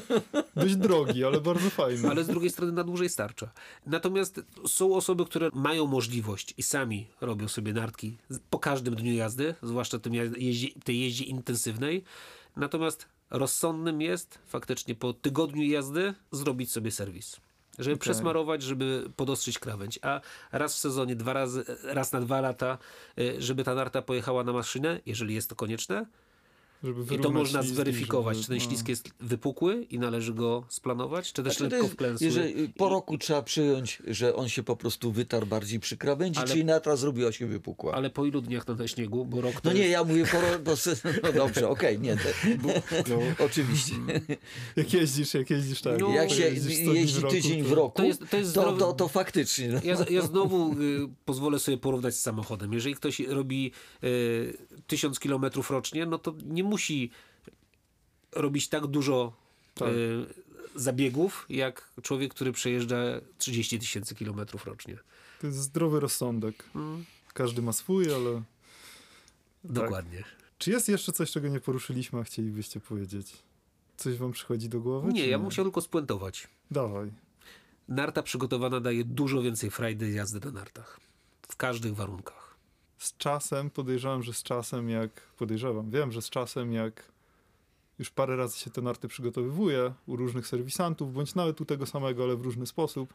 [SPEAKER 1] (laughs) Dość drogi, ale bardzo fajny.
[SPEAKER 2] ale z drugiej strony na dłużej starcza. Natomiast są osoby, które mają możliwość i sami robią sobie nartki po każdym dniu jazdy, zwłaszcza tym jeździe, tej jeździe intensywnej. Natomiast rozsądnym jest faktycznie po tygodniu jazdy zrobić sobie serwis. Żeby przesmarować, żeby podostrzyć krawędź. A raz w sezonie, dwa razy, raz na dwa lata, y, żeby ta narta pojechała na maszynę, jeżeli jest to konieczne, i to można
[SPEAKER 1] ślizgi,
[SPEAKER 2] zweryfikować,
[SPEAKER 1] żeby-
[SPEAKER 2] czy ten
[SPEAKER 1] no.
[SPEAKER 2] ślisk jest wypukły i należy go splanować, czy też
[SPEAKER 3] Znaczy, to
[SPEAKER 2] lekko
[SPEAKER 3] jest,
[SPEAKER 2] wklęsły.
[SPEAKER 3] jeżeli po roku trzeba przyjąć, że on się po prostu wytarł bardziej przy krawędzi,
[SPEAKER 2] Ale-
[SPEAKER 3] czyli natra zrobiła się wypukła.
[SPEAKER 2] Ale po ilu dniach na śniegu? Bo rok to
[SPEAKER 3] No nie,
[SPEAKER 2] jest...
[SPEAKER 3] ja mówię po roku, no, no dobrze, okej, nie, te,
[SPEAKER 1] No, (laughs)
[SPEAKER 3] oczywiście.
[SPEAKER 1] jak jeździsz, jak jeździsz tak.
[SPEAKER 2] No,
[SPEAKER 3] Jak się
[SPEAKER 1] jeździsz 100 dni
[SPEAKER 3] jeździ
[SPEAKER 1] w roku,
[SPEAKER 3] tydzień
[SPEAKER 1] to-
[SPEAKER 3] w roku,
[SPEAKER 2] To jest- to jest zdrowy-
[SPEAKER 3] to, to faktycznie. No.
[SPEAKER 2] Ja, ja znowu y, pozwolę sobie porównać z samochodem. Jeżeli ktoś robi y, 1000 km rocznie, no to nie musi robić tak dużo
[SPEAKER 1] Tak.
[SPEAKER 2] y, zabiegów, jak człowiek, który przejeżdża 30 tysięcy kilometrów rocznie.
[SPEAKER 1] To jest zdrowy rozsądek.
[SPEAKER 2] Mm.
[SPEAKER 1] Każdy ma swój, ale...
[SPEAKER 2] Dokładnie.
[SPEAKER 1] Czy jest jeszcze coś, czego nie poruszyliśmy, a chcielibyście powiedzieć? Coś wam przychodzi do głowy?
[SPEAKER 2] Nie, ja bym chciał tylko spuentować.
[SPEAKER 1] Dawaj.
[SPEAKER 2] Narta przygotowana daje dużo więcej frajdy jazdy na nartach. W każdych warunkach.
[SPEAKER 1] Z czasem, podejrzewam, że z czasem jak... Podejrzewam, wiem, że z czasem jak już parę razy się te narty przygotowywuje u różnych serwisantów, bądź nawet u tego samego, ale w różny sposób,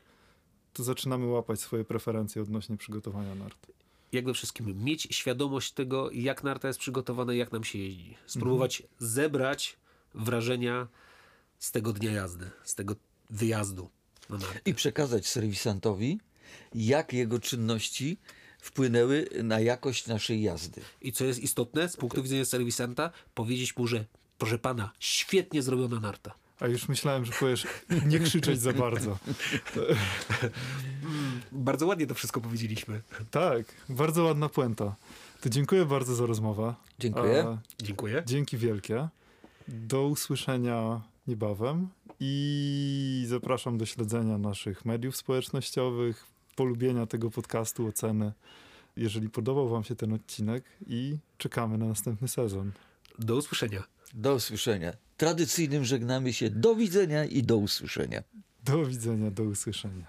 [SPEAKER 1] to zaczynamy łapać swoje preferencje odnośnie przygotowania nart.
[SPEAKER 2] Jak we wszystkim, mieć świadomość tego, jak narta jest przygotowana i jak nam się jeździ. Spróbować zebrać wrażenia z tego dnia jazdy, z tego wyjazdu.
[SPEAKER 3] I przekazać serwisantowi, jak jego czynności wpłynęły na jakość naszej jazdy.
[SPEAKER 2] I co jest istotne z punktu widzenia serwisanta, powiedzieć mu, że proszę pana, świetnie zrobiona narta.
[SPEAKER 1] A już myślałem, że powiesz nie krzyczeć za bardzo.
[SPEAKER 2] Bardzo ładnie to wszystko powiedzieliśmy.
[SPEAKER 1] Tak, bardzo ładna puenta. To dziękuję bardzo za rozmowę.
[SPEAKER 3] Dziękuję.
[SPEAKER 1] A,
[SPEAKER 2] Dziękuję.
[SPEAKER 1] dzięki wielkie. Do usłyszenia niebawem i zapraszam do śledzenia naszych mediów społecznościowych, polubienia tego podcastu, oceny, jeżeli podobał Wam się ten odcinek i czekamy na następny sezon.
[SPEAKER 2] Do usłyszenia.
[SPEAKER 3] Do usłyszenia. Tradycyjnym żegnamy się do widzenia i do usłyszenia.
[SPEAKER 1] Do widzenia, do usłyszenia.